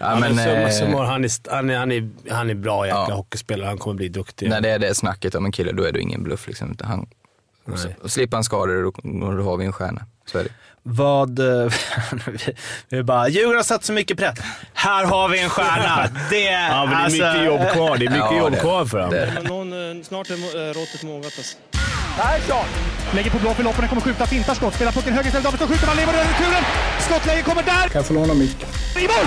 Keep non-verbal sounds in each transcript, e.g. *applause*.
Ja, men, summa eh, summarum, han, är, han, är, han, är, han är bra jäkla Ja. hockeyspelare. Han kommer bli duktig. när det är det snacket om en kille, då är det ingen bluff. Liksom. Han, slipper han skador, då, då har vi en stjärna. Så är det. Vad... eh, *laughs* vi är bara, Djurgården har satt så mycket press. Här har vi en stjärna. Det, Ja, men det är alltså, mycket jobb kvar. Det är mycket Ja, jobb det- kvar för honom. eh, snart är råttet mogat alltså. Lägger på blå för loppen, den kommer skjuta, fintar skott, spelar pucken höger istället, Davidsson skjuter, man lever över returen. Skottläge kommer där! Kan jag få låna micken? I mål!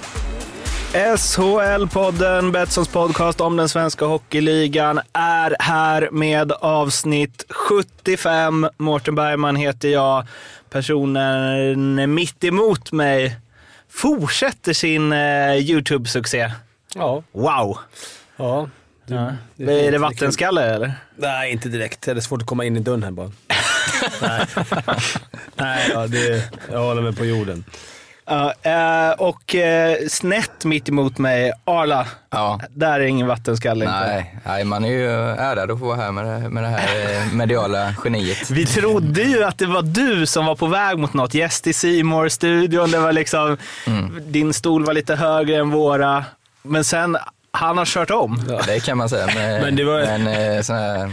SHL-podden, Betssons podcast om den svenska hockeyligan, är här med avsnitt 75. Mårten Bergman heter jag. Personen mitt emot mig fortsätter sin eh, YouTube-succé. Ja. Wow! ja. Ja. det är, är det vattenskalle eller? Nej, inte direkt. Det är svårt att komma in i dörren här bara. *laughs* Nej, Nej ja, det, jag håller mig på jorden. Ja, eh, och eh, snett mitt emot mig, Arla. Ja. Där är ingen vattenskalle. inte. Nej, nej, man är ju ärad att få vara här med det, med det här eh, mediala geniet. Vi trodde ju att det var du som var på väg mot något. Gäst i C studion det var liksom, din stol var lite högre än våra. Men sen, han har kört om. Ja, det kan man säga. Med, Men det var- med en sån här,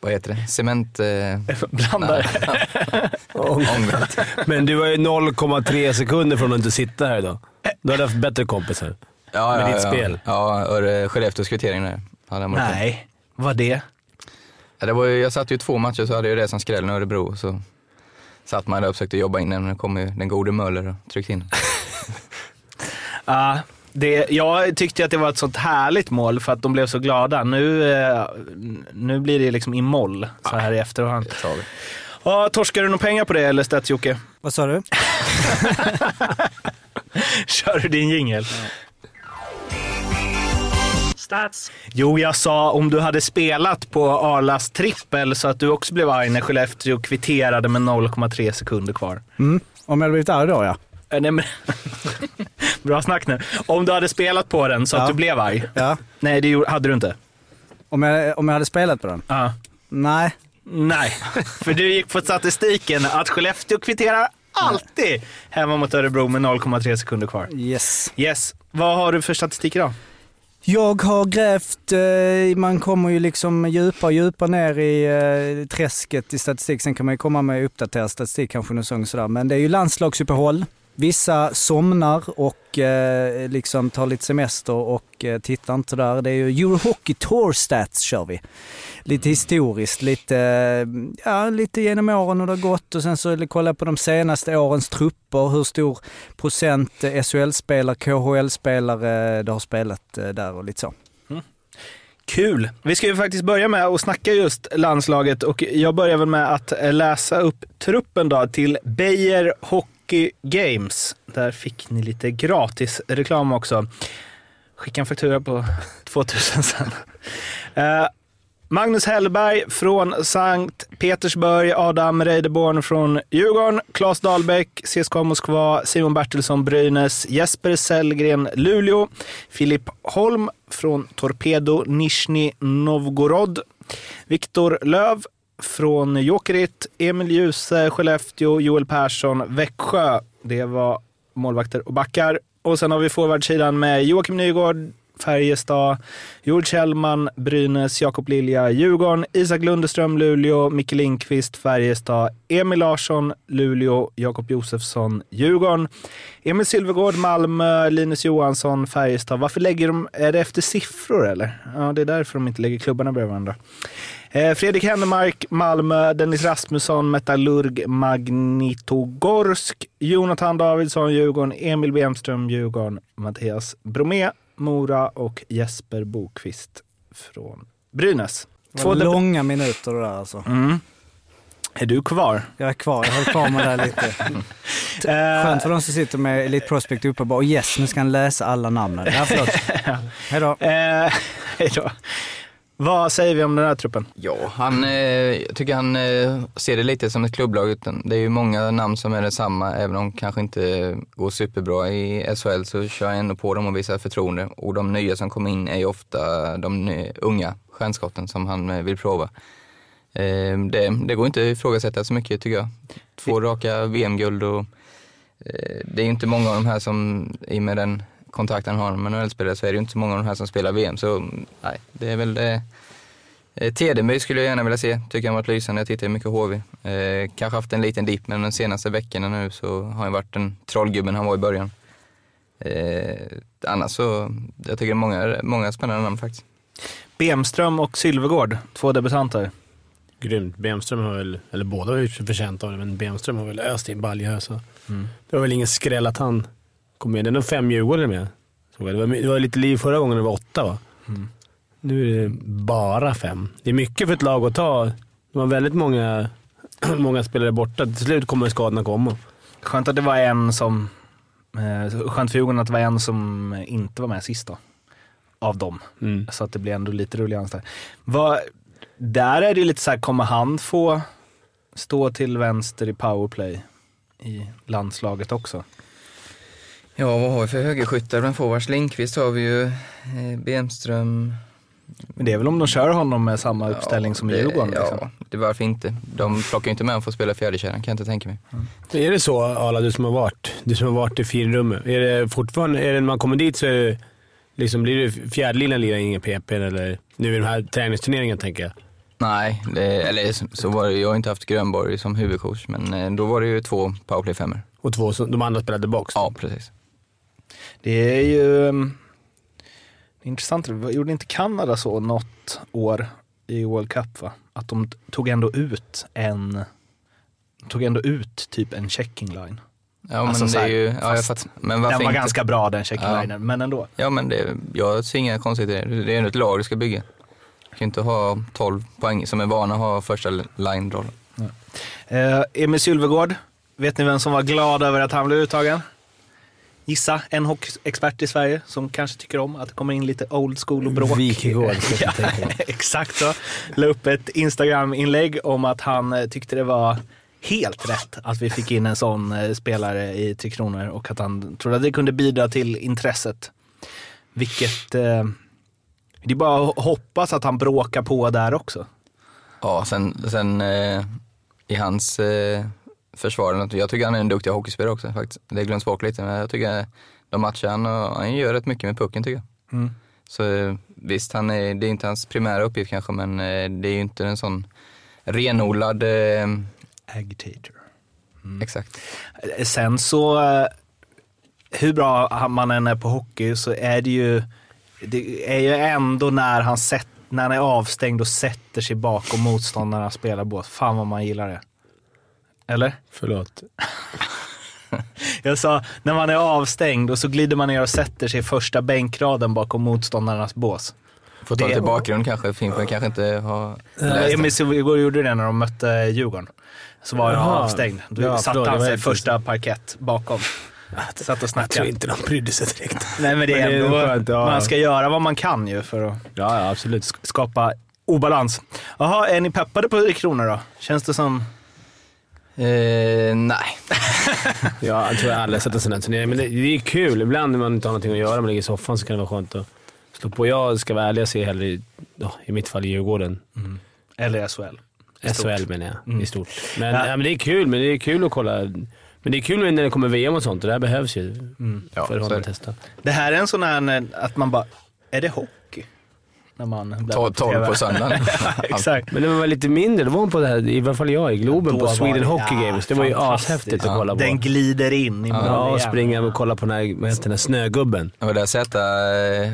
vad heter det, cement... Eh, *laughs* Blandare. *laughs* ångvält. Men du var ju 0,3 sekunder från att inte sitta här idag. Du hade haft bättre kompisar. Ja, Med ja, ditt ja. spel. Ja, Skellefteås kvittering där. Nej, vad det? Ja, det var ju, jag satt ju två matcher så hade jag det som skrällen i Örebro. Så satt man där och försökte jobba in den, men kom ju den gode Möller och tryckte in. *laughs* Ja, det, jag tyckte att det var ett sånt härligt mål för att de blev så glada. Nu, eh, nu blir det liksom i moll så här i efterhand. Ja, torskar du några pengar på det eller Stats-Jocke? Vad sa du? *laughs* Kör du din jingel? Jo, jag sa om du hade spelat på Arlas trippel så att du också blev arg när Skellefteå kvitterade med 0,3 sekunder kvar. Mm. Om jag hade blivit arg då ja. Eh, Nej, men... *laughs* Bra snack nu. Om du hade spelat på den så att Ja. du blev arg. ja. Nej, det hade du inte. Om, jag, om jag hade spelat på den? Ja. Nej. Nej, *laughs* för du gick på statistiken att Skellefteå kvitterar alltid hemma mot Örebro med 0,3 sekunder kvar. Yes. Yes. Vad har du för statistik idag? Jag har grävt, eh, man kommer ju liksom djupare och djupare ner i eh, träsket i statistik. Sen kan man ju komma med uppdaterad statistik kanske någon säsong sådär. Men det är ju landslagsuppehåll. Vissa somnar och eh, liksom tar lite semester och eh, tittar inte där. Det är ju Eurohockey Tour Stats kör vi. Lite historiskt, lite, eh, ja, lite genom åren hur det har gått och sen så kolla på de senaste årens trupper, hur stor procent eh, SHL-spelare, KHL-spelare det har spelat eh, där och lite så. Kul! Vi ska ju faktiskt börja med att snacka just landslaget och jag börjar väl med att eh, läsa upp truppen då till Beijer Hockey Games. Där fick ni lite gratis reklam också. Skicka en faktura på *laughs* 2000 sen. Eh, Magnus Hellberg från Sankt Petersburg, Adam Reideborn från Djurgården, Claes Dahlbäck, CSKA Moskva, Simon Bertilsson Brynäs, Jesper Sellgren Luleå, Filip Holm från Torpedo Nizjnij Novgorod, Viktor Löv från Jokerit, Emil Djuse, Skellefteå, Joel Persson, Växjö. Det var målvakter och backar. Och sen har vi forwardsidan med Joakim Nygård, Färjestad, Joel Kjellman, Brynäs, Jakob Lilja, Djurgården, Isak Lundeström, Luleå, Micke Lindqvist, Färjestad, Emil Larsson, Luleå, Jakob Josefsson, Djurgården, Emil Silvergård, Malmö, Linus Johansson, Färjestad. Varför lägger de, är det efter siffror eller? Ja, det är därför de inte lägger klubbarna bredvid varandra. Eh, Fredrik Hennemark, Malmö, Dennis Rasmusson, Metallurg, Magnitogorsk, Jonathan Davidsson, Djurgården, Emil Bemström, Djurgården, Mattias Bromé, Mora och Jesper Bokvist från Brynäs. Deb- långa minuter där alltså. Mm. Är du kvar? Jag är kvar, jag håller kvar med det där lite. *laughs* Eh, Skönt för de som sitter med Elite Prospect uppe och bara yes, nu ska han läsa alla namnen. Ja, förlåt. *laughs* Hej då. *laughs* Vad säger vi om den här truppen? Ja, han, eh, jag tycker han eh, ser det lite som ett klubblag. Utan det är ju många namn som är detsamma. Även om de kanske inte går superbra i SHL så kör jag ändå på dem och visar förtroende. Och de nya som kommer in är ju ofta de nya, unga stjärnskotten som han eh, vill prova. Eh, det, det går inte att ifrågasätta så mycket tycker jag. Två raka VM-guld och eh, det är ju inte många av de här som, i och med den kontakten han har med NHL-spelare, så är det ju inte så många av de här som spelar VM. Så nej, det är väl det. Eh, Tedemy skulle jag gärna vilja se, tycker han varit lysande. Jag tittar ju mycket HV. Eh, kanske haft en liten dipp, men de senaste veckorna nu så har han varit den trollgubben han var i början. Eh, annars så, jag tycker det är många, många spännande namn faktiskt. Bemström och Sylvegård, två debutanter. Grymt. Bemström har väl, eller båda har ju förtjänt av det, men Bemström har väl öst in baljor. Så. Det var väl ingen skräll att han kom med. Det är nog fem Djurgårdare med. Så det, var, det var lite liv förra gången det var åtta va? Nu är det bara fem. Det är mycket för ett lag att ta. Det var väldigt många, *clears throat* många spelare borta. Till slut kommer skadorna komma. Skönt att det var en som... Eh, skönt för Djurgården att det var en som inte var med sist då. Av dem. Mm. Så att det blir ändå lite rullians där. Vad, där är det ju lite så här, kommer han få stå till vänster i powerplay i landslaget också? Ja, vad har vi för högerskyttar bland forwards? Lindqvist har vi ju, eh, Bemström. Men det är väl om de kör honom med samma uppställning som i Djurgården? Ja, Liksom. det, varför inte? De plockar ju inte med honom för att spela fjärdekärran, kan jag inte tänka mig. Men är det så, Arla, du som har varit, du som har varit i finrummet. Är det fortfarande, är det när man kommer dit så är det, liksom, blir det fjärdelinan lirar ingen PP eller nu i den här träningsturneringen tänker jag. Nej, det, eller så, var det, jag har inte haft Grönborg som huvudcoach, men eh, då var det ju två powerplay femmor. Och två, som- de andra spelade box. Ja, precis. Det är ju det är intressant. Gjorde inte Kanada så något år i World Cup? Va? Att de tog ändå ut en tog ändå ut typ en checking line. Ja, Alltså men det är ju, ja, jag fattar. Men Den var inte? ganska bra den checking Ja. men ändå. Ja, men det, jag ser inga konstigheter det. Det är ändå ett lag du ska bygga. Du kan inte ha 12 poäng som är vana att ha första line-rollen. Eh, Emil Sylvegård, vet ni vem som var glad över att han blev uttagen? Gissa, en hockeyexpert i Sverige som kanske tycker om att det kommer in lite old school och bråk. Wikegård, *laughs* ja, exakt så. La upp ett Instagram-inlägg om att han eh, tyckte det var helt rätt att vi fick in en sån eh, spelare i Tre Kronor och att han trodde att det kunde bidra till intresset. Vilket... Eh, det är bara att hoppas att han bråkar på där också. Ja, sen, sen eh, i hans eh, försvar, jag tycker han är en duktig hockeyspelare också faktiskt. Det glöms bort lite, men jag tycker de matchar han och han gör rätt mycket med pucken tycker jag. Mm. Så eh, visst, han är, det är inte hans primära uppgift kanske, men eh, det är ju inte en sån renodlad, eh, Agitator. exakt. Sen så, eh, hur bra man än är på hockey så är det ju, det är ju ändå när han, sätt, när han är avstängd och sätter sig bakom motståndarnas spelarbås. Fan vad man gillar det. Eller? Förlåt. *laughs* Jag sa, när man är avstängd och så glider man ner och sätter sig i första bänkraden bakom motståndarnas bås. Får ta Det- lite bakgrund kanske, Fimpen kanske inte har läst Nej, den. Emil Silvergård gjorde det när de mötte Djurgården. Så var Jaha. avstängd. Då Ja, satte han sig helt första parkett bakom. Satt och Jag tror snackade. inte de brydde sig direkt. Nej men det är Men det är ändå, skönt, ja. man ska göra vad man kan ju för att Ja, ja absolut. skapa obalans. Jaha, är ni peppade på Tre Kronor då? Känns det som... Eh, nej. *laughs* Ja, jag tror jag aldrig sett en sån här turnering. Men det, det är kul. Ibland när man inte har någonting att göra, man ligger i soffan, så kan det vara skönt att slå på. Jag ska vara ärlig, jag ser hellre, i- ja, i mitt fall, Djurgården. Eller SHL. SHL menar jag, Mm. i stort. Men, Ja. ja. men det är kul, men det är kul att kolla. Men det är kul när det kommer VM och sånt och det här behövs ju Ja, för det. att testa. Det här är en sån här att man bara, är det hockey? När man bläddrar Ta- på TV. på söndagen. *laughs* Exakt. Men när man var lite mindre, då var man på det här, i alla fall jag, i Globen Då på Sweden Hockey ja, Games. Det var ju ashäftigt Ja. att kolla på. Den glider in i ja, och springa och kolla på den här, vad heter den här snögubben. Det var där Zäta eh,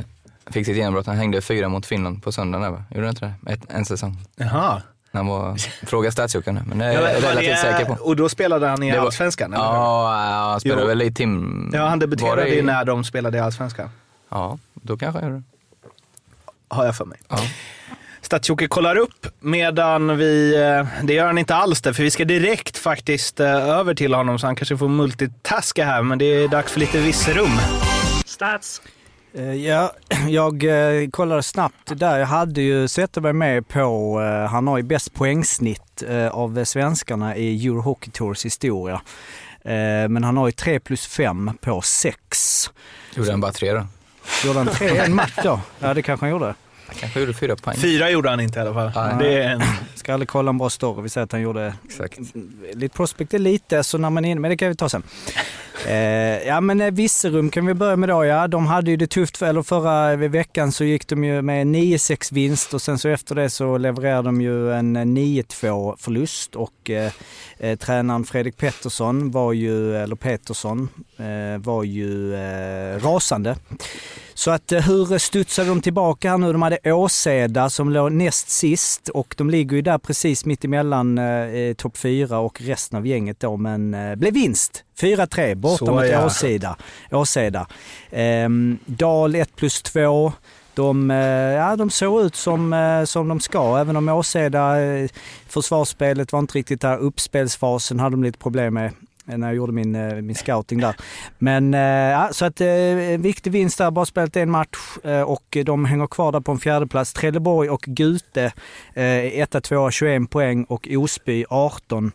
fick sitt genombrott. Han hängde fyra mot Finland på söndagen va? Gjorde han inte det? Ett, en säsong. Jaha. När han var, fråga statsjockan nu, men det är Ja, jag relativt säker på. Och då spelade han i Det var- Allsvenskan? eller? Ja, han spelade Jo. väl i Tim... ja, han debuterade ju när de spelade i Allsvenskan. Ja, då kanske han gjorde det. Har jag för mig. Ja. Stadsjocke kollar upp medan vi, eh, det gör han inte alls det, för vi ska direkt faktiskt eh, över till honom så han kanske får multitaska här, men det är dags för lite visserum. Stats. Eh, Ja, *clears throat* jag kollade snabbt där. Jag hade ju Zetterberg med på, han har ju bäst poängsnitt av svenskarna i Euro Hockey Tours historia. Men han har ju 3 plus 5 på 6. Gjorde han bara tre då? Gjorde han 3 en match då? Ja det kanske han gjorde. Kanske gjorde fyra poäng. Fyra gjorde han inte i alla fall. Nej. Det är en... Ska aldrig kolla en bra story. Vi säger att han gjorde Exakt. lite prospect är lite, så när man är inne, men det kan vi ta sen. Eh, ja men eh, Visserum Virserum kan vi börja med då. Ja, de hade ju det tufft, för, eller förra eh, veckan så gick de ju med 9-6 vinst och sen så efter det så levererade de ju en eh, 9-2 förlust och eh, eh, tränaren Fredrik Pettersson var ju, eller Pettersson, eh, var ju eh, rasande. Så att hur studsade de tillbaka här nu? De hade Åseda som låg näst sist och de ligger ju där precis mitt emellan eh, topp 4 och resten av gänget då men eh, blev vinst. 4-3 borta Så, mot ja. Åseda. Åseda. Ehm, Dal 1 plus 2. De, eh, ja, de såg ut som, eh, som de ska, även om Åseda, eh, försvarsspelet var inte riktigt där. Uppspelsfasen hade de lite problem med när jag gjorde min, min scouting där. Men ja, så att en viktig vinst där, bara spelat en match och de hänger kvar där på en fjärde plats. Trelleborg och Gute, eh, etta, tvåa, 21 poäng och Osby 18.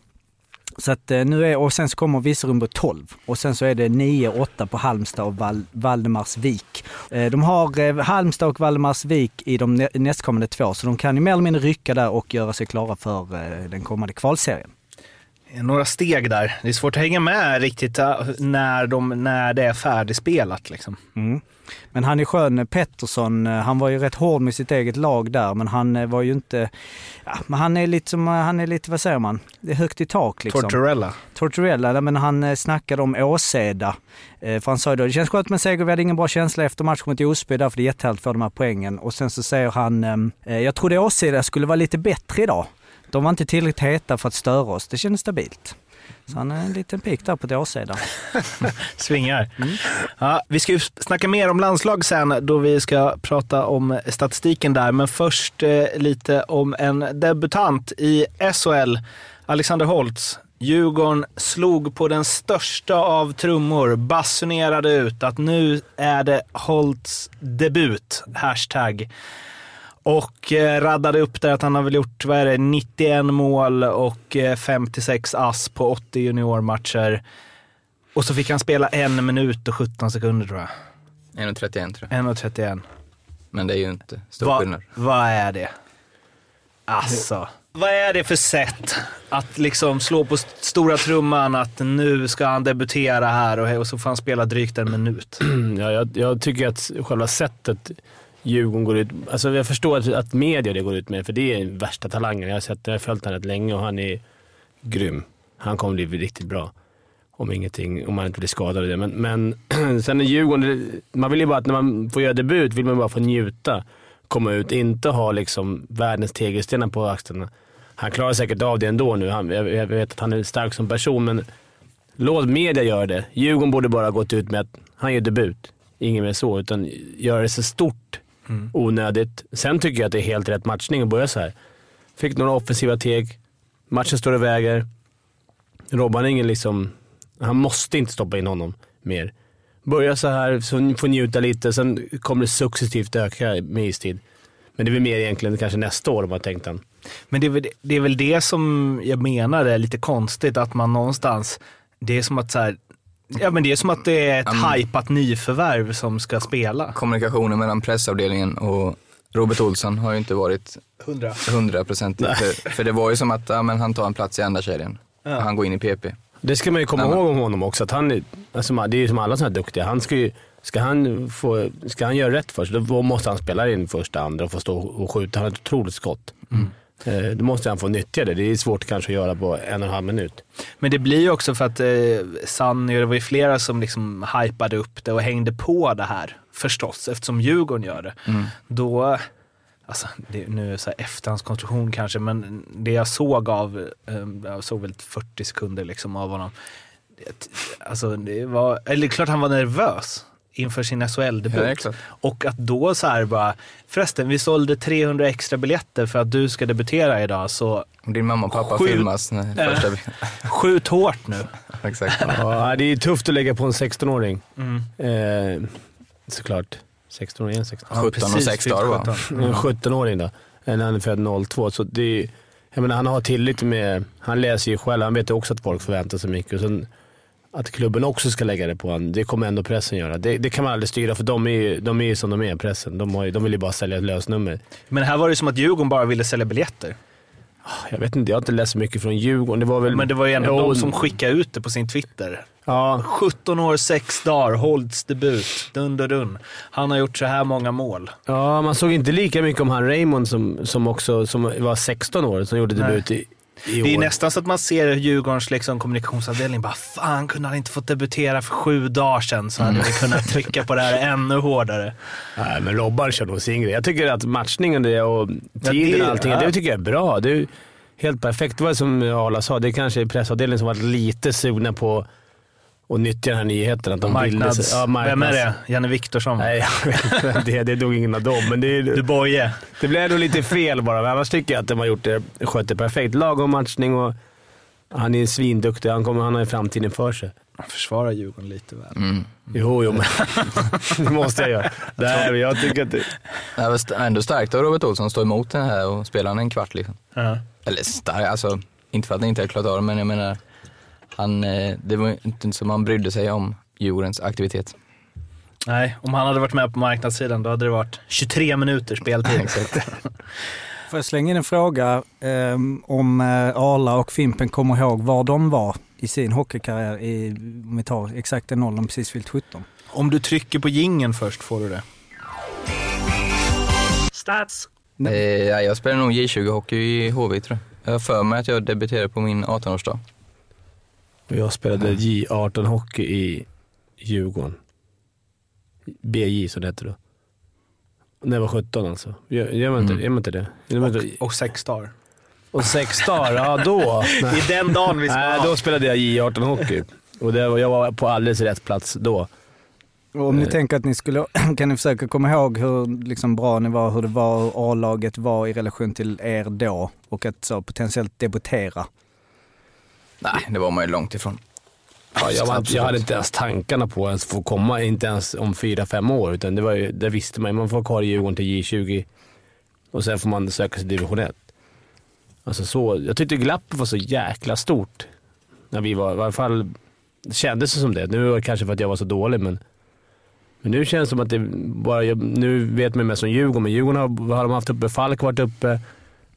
Så att eh, nu är, och sen så kommer Virserum 12 och sen så är det 9-8 på Halmstad och Val, Valdemarsvik. Eh, de har eh, Halmstad och Valdemarsvik i de nästkommande två så de kan ju mer eller mindre rycka där och göra sig klara för den kommande kvalserien några steg där. Det är svårt att hänga med riktigt äh, när, de, när det är färdigspelat. Liksom. Mm. Men han är skön, Pettersson, eh, han var ju rätt hård med sitt eget lag där men han eh, var ju inte, ja, men han är lite som, han är lite, vad säger man, det är högt i tak liksom. Tortorella. Tortorella, men han snackade om Åseda. För han sa ju då, det känns skönt med seger, vi hade ingen bra känsla efter matchen mot Osby, därför det är jättehärligt få de här poängen. Och sen så säger han, eh, jag trodde Åseda skulle vara lite bättre idag. De var inte tillräckligt heta för att störa oss, det kändes stabilt. Så han är en liten pik där på Åseda. *laughs* Svingar. Ja, vi ska ju snacka mer om landslag sen då vi ska prata om statistiken där. Men först eh, lite om en debutant i SHL, Alexander Holtz. Djurgården slog på den största av trummor, basunerade ut att nu är det Holtz debut, hashtag. Och eh, raddade upp där att han har väl gjort, vad är det, 91 mål och eh, 56 ass på 80 juniormatcher. Och så fick han spela en minut och 17 sekunder tror jag. 1,31 tror jag. 1.31. Men det är ju inte stor Va- skillnad. Vad är det? Alltså. Vad är det för sätt att liksom slå på st- stora trumman att nu ska han debutera här och, och så får han spela drygt en minut? *clears throat* Ja, jag, jag tycker att själva sättet Djurgården går ut... Alltså jag förstår att, att media det går ut med, för det är värsta talangen. Jag har, sett, jag har följt honom rätt länge och han är grym. Han kommer bli riktigt bra. Om ingenting, om man inte blir skadad. och det. Men, men *clears throat* sen är Djurgården... Man vill ju bara att när man får göra debut vill man bara få njuta. Komma ut, inte ha liksom världens tegelstenar på axlarna. Han klarar säkert av det ändå nu. Han, jag, jag vet att han är stark som person, men låt media göra det. Djurgården borde bara gått ut med att han gör debut. Inget mer så, utan göra det så stort Mm. onödigt. Sen tycker jag att det är helt rätt matchning att börja så här. Fick några offensiva teg. Matchen står och väger. Robban är ingen liksom... Han måste inte stoppa in honom mer. Börja så här, så får njuta lite. Sen kommer det successivt öka med istid. Men det är väl mer egentligen kanske nästa år om man tänkt den. Men det är, väl, det är väl det som jag menar är lite konstigt, att man någonstans, det är som att så här, Ja men det är som att det är ett Ja, men- hypat nyförvärv som ska spela. Kommunikationen mellan pressavdelningen och Robert Olsson har ju inte varit Hundra. hundraprocentig. För, för det var ju som att ja, men han tar en plats i andra kedjan. Ja. Han går in i PP. Det ska man ju komma Nej, men- ihåg om honom också. Att han, är- alltså, det är ju som alla sådana här duktiga. Han ska, ju, ska, han få, ska han göra rätt först, då måste han spela in första, andra och få stå och skjuta. Han har ett otroligt skott. Eh, Då måste han få nyttja det. Det är svårt kanske att göra på en och en halv minut. Men det blir ju också för att eh, Sanny, det var ju flera som liksom hypade upp det och hängde på det här förstås, eftersom Djurgården gör det. Då, alltså det, nu är det så här efterhandskonstruktion kanske, men det jag såg av, eh, jag såg väl 40 sekunder liksom av honom. Det, alltså det var, eller klart han var nervös inför sin Ja, SHL-debut. klart. och att då så här bara, förresten vi sålde 300 extra biljetter för att du ska debutera idag, så Din mamma och pappa Sju- filmas när Äh. första... *laughs* skjut hårt nu. *laughs* Exakt. Ja, det är tufft att lägga på en 16-åring. Mm. Eh, såklart. 16 år, är han 16? 17 och 6 dagar va? 17. En 17-åring då. Eller han är född 02. Så det är, jag menar, han har tillit med... Han läser ju själv. Han vet ju också att folk förväntar sig mycket. Och sen, att klubben också ska lägga det på honom, det kommer ändå pressen göra. Det, det kan man aldrig styra för de är ju de är ju som de är, pressen. De, har ju, de vill ju bara sälja ett lösnummer. Men här var det som att Djurgården bara ville sälja biljetter. Jag vet inte, jag har inte läst så mycket från Djurgården. Det var väl... Men det var ju ändå Jo, de som skickade ut det på sin Twitter. Ja, 17 år, 6 dagar, Holds debut. Dun, dun, dun. Han har gjort så här många mål. ja, man såg inte lika mycket om han Raymond som, som också som var 16 år, som gjorde Nej. debut i, i. Det är nästan så att man ser Djurgårdens liksom, kommunikationsavdelning bara “Fan, kunde han inte fått debutera för sju dagar sedan så hade vi kunnat trycka på det här *laughs* ännu hårdare”. Nej, men Robban kör nog sin grej. Jag tycker att matchningen det och tiden och allting, ja. det tycker jag är bra. Det är helt perfekt. Det var som Arla sa, det är kanske pressavdelningen som varit lite sugna på att nyttja den här nyheten. Att de Marknads... ja, marknads- Vem är det? Janne Viktorsson? Nej, *laughs* det, det är nog ingen av dem. Men det, är, Du Boye. det blev nog lite fel bara. Men annars tycker jag att de har gjort det, skött det perfekt. Lagom matchning och han är svinduktig. Han, kommer, han har ju framtiden för sig. Han försvarar Djurgården lite väl. Mm. Jo, jo, men *laughs* det måste jag göra. Nej, jag tycker att det... Det var st- ändå starkt av Robert Olsson att stå emot den här och spela en kvart liksom. Ja. Eller starkt, alltså inte för att han inte har klarat av det, men jag menar, han, eh, det var inte som han brydde sig om Djurgårdens aktivitet. Nej, om han hade varit med på marknadssidan då hade det varit 23 minuter speltid. *laughs* Exakt. Får jag slänga in en fråga ehm, om eh, Arla och Fimpen kommer ihåg var de var i sin hockeykarriär i, om vi tar exakt den åldern, precis fyllt 17. Om du trycker på gingen först får du det. Stats! Eh, ja, jag spelar nog J20-hockey i HV tror jag. Jag har för mig att jag debuterade på min 18-årsdag. Jag spelade J18 hockey i Djurgården. BJ som det hette då. När jag var 17 alltså. Gör, gör, man, inte, Mm. inte det? Gör man inte, Och sex dagar. och sex dagar, ja då. *laughs* Är den dagen vi ska Nej, då spelade jag J18 hockey. Och det jag var på alldeles rätt plats då. Och om ni Eh. tänker att ni skulle, *clears throat* kan ni försöka komma ihåg hur liksom, bra ni var, hur det var, hur A-laget var i relation till er då och att så, potentiellt debutera? Nej, det var man ju långt ifrån. Ja, jag, var, jag hade inte ens tankarna på att få komma, inte ens om fyra, fem år. Utan det, var ju, det visste man. Man får vara kvar i Djurgården till J20 och sen får man söka sig till division 1. Alltså så, jag tyckte glappet var så jäkla stort. När vi var, i varje fall det kändes det som det. Nu var det kanske för att jag var så dålig, men, men nu känns det som att det bara... Jag, nu vet man mest som Djurgården, men Djurgården har, har de haft uppe. Falk varit uppe.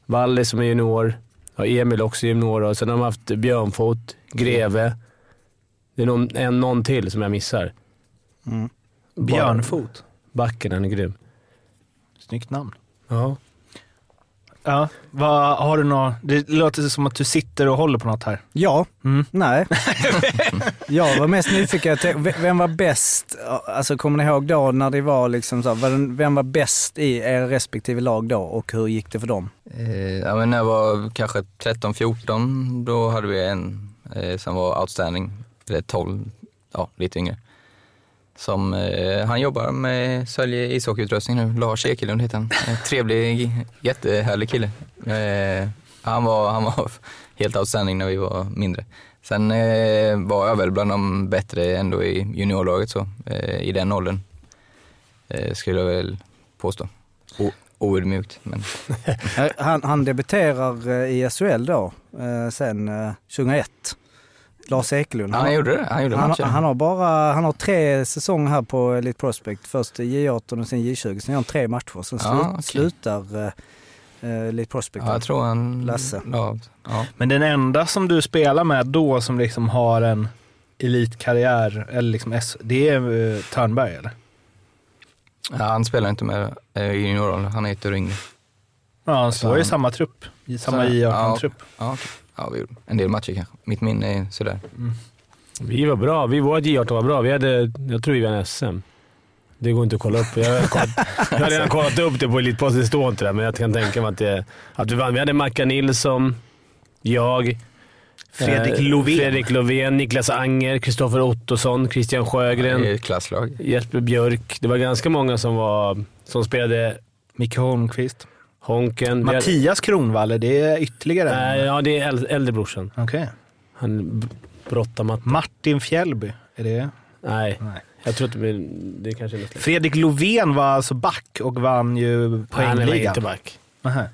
Valle som är junior. Ja, Emil också junior. Och sen har de haft Björnfot, Greve. Det är någon, en, någon till som jag missar. Mm. Björnfot. Backen, han är grym. Snyggt namn. Ja. Ja, vad, har du något? Det låter som att du sitter och håller på något här. Ja, Mm. nej. *laughs* jag var mest nyfiken, vem var bäst? Alltså kommer ni ihåg då när det var liksom så, vem var bäst i er respektive lag då och hur gick det för dem? Eh, ja, men när jag var kanske 13-14, då hade vi en eh, som var outstanding, eller 12, ja lite yngre. Som, eh, han jobbar med sälja ishockeyutrustning nu, Lars Ekelund heter han. Trevlig, jättehärlig kille. Eh, han, var, han var *laughs* helt outstanding när vi var mindre. Sen eh, var jag väl bland de bättre ändå i juniorlaget så, eh, i den åldern. Eh, skulle jag väl påstå. Och Oödmjukt, men *laughs* Eh, Han, han debuterar eh, i SHL då, eh, sen eh, 2001. Lars Ekelund. han gjorde det. Han gjorde han, han har bara han har tre säsonger här på Elite Prospect. Först i J18 och sen J20. Sen gör han tre matcher. Sen Ja, slut, okej. slutar eh, eh, Elite Prospect. Ja, jag tror han... Lasse. Ja, ja. Men den enda som du spelar med då som liksom har en elitkarriär, eller liksom S, det är uh, Törnberg eller? Ja, han spelar inte med eh, i juniorrollen. Han år yngre. Ja, han står Så i han- samma trupp. I samma Så- J18-trupp. Ja, okej. ja, vi gjorde en del matcher kanske. Mitt minne är sådär. Vi var bra. Vi, vårt J18 var bra. Vi hade, jag tror vi vann SM. Det går inte att kolla upp. Jag har, kollat, *laughs* jag har redan kollat upp det på Elitposten. Det står inte där, men jag kan tänka mig att, det, att vi vann. Vi hade Mackan Nilsson, jag, Fredrik eh, Lovén. Fredrik Lovén, Niklas Anger, Kristoffer Ottosson, Christian Sjögren, Det är ett klasslag. Jesper Björk. Det var ganska många som, var, som spelade Micke Holmqvist. Honken. Mattias Kronwall, det är ytterligare en. Nej, ja, det är äldre, äldre brorsan. Okej. Han b- brottar. Martin Fjällby, är det? Nej. Nej. Jag tror att det, blir, det kanske är något. Fredrik Lovén var alltså back och vann ju Han var poängligan. inte back. Nähä.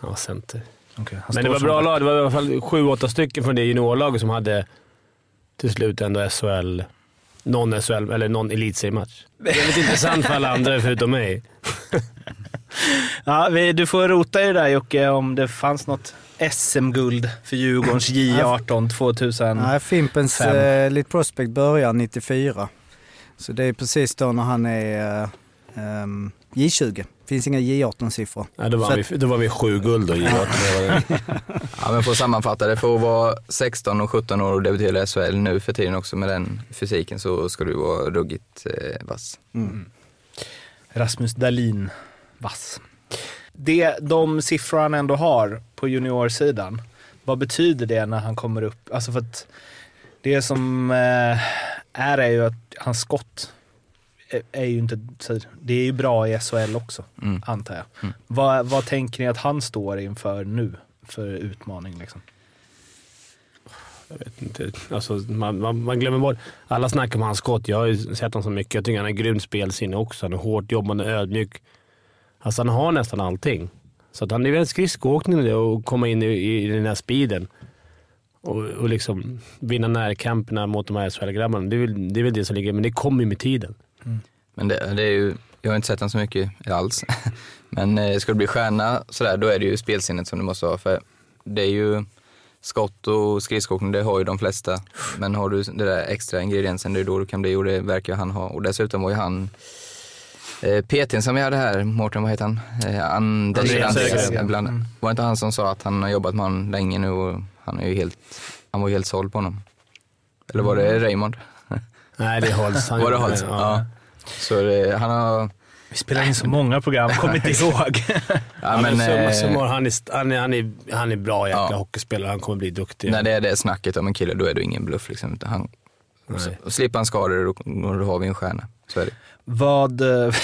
Han var center. Han Men det var bra lag. Det var i alla fall sju, åtta stycken från det juniorlaget som hade till slut ändå SHL, någon SHL, eller någon elitseriematch. Det är lite intressant för alla andra förutom mig. *laughs* Ja, vi, du får rota i det där Jocke, om det fanns något SM-guld för Djurgårdens J18 2000. Nej, Fimpens Fem. eh, Elite Prospect börjar 94. Så det är precis då när han är eh, ehm, J20. Finns inga J18-siffror. Ja, då, var vi, då var vi sju guld och idrott. *laughs* Ja, men för att sammanfatta det, för att vara 16 och 17 år och debutera i SHL nu för tiden också med den fysiken så ska du vara ruggigt eh, vass. Rasmus Dahlin, vass. Det, de siffror han ändå har på juniorsidan, vad betyder det när han kommer upp? Alltså för att det som eh, är är ju att hans skott är, ju inte... Det är ju bra i SHL också, Mm. antar jag. Mm. Vad, vad tänker ni att han står inför nu för utmaning? Liksom? Jag vet inte. Alltså, man, man, man glömmer bort. Alla snackar om hans skott. Jag har ju sett honom så mycket. Jag tycker han har grymt spelsinne också. Han är hårt jobbande, ödmjuk. Alltså han har nästan allting. Så att han är väl skridskoåkning och komma in i, i, den här speeden. Och, och liksom vinna närkamperna mot de här SHL-grabbarna. Det, är väl- det är väl det som ligger, men det kommer ju med tiden. Men det, det är ju, jag har inte sett den så mycket alls. *laughs* Men eh, ska du bli stjärna sådär, då är det ju spelsinnet som du måste ha. För det är ju skott och skridskoåkning, det har ju de flesta. Men har du det där extra ingrediensen, det är då du kan bli och det verkar han ha. Och dessutom var ju han eh, PTn som vi hade här, Mårten, vad heter han? Eh, Andreas Andreas, ibland. Var inte han som sa att han har jobbat med honom länge nu och han är ju helt, han var ju helt såld på honom. Eller var det Raymond? Nej, det är Holst. Han Var det med- Holst? Ja. Så det, han har, Vi spelar in så många program, kommer inte ihåg. *laughs* ja, Ja, *laughs* men, men, summa eh, han, är, han, är, han, är, han är bra jäkla Ja. hockeyspelare. Han kommer bli duktig. När det är det snacket om en kille, då är det ingen bluff. Liksom. Han, och slipper han skador, då, då har vi en stjärna. Så är det. Vad... eh,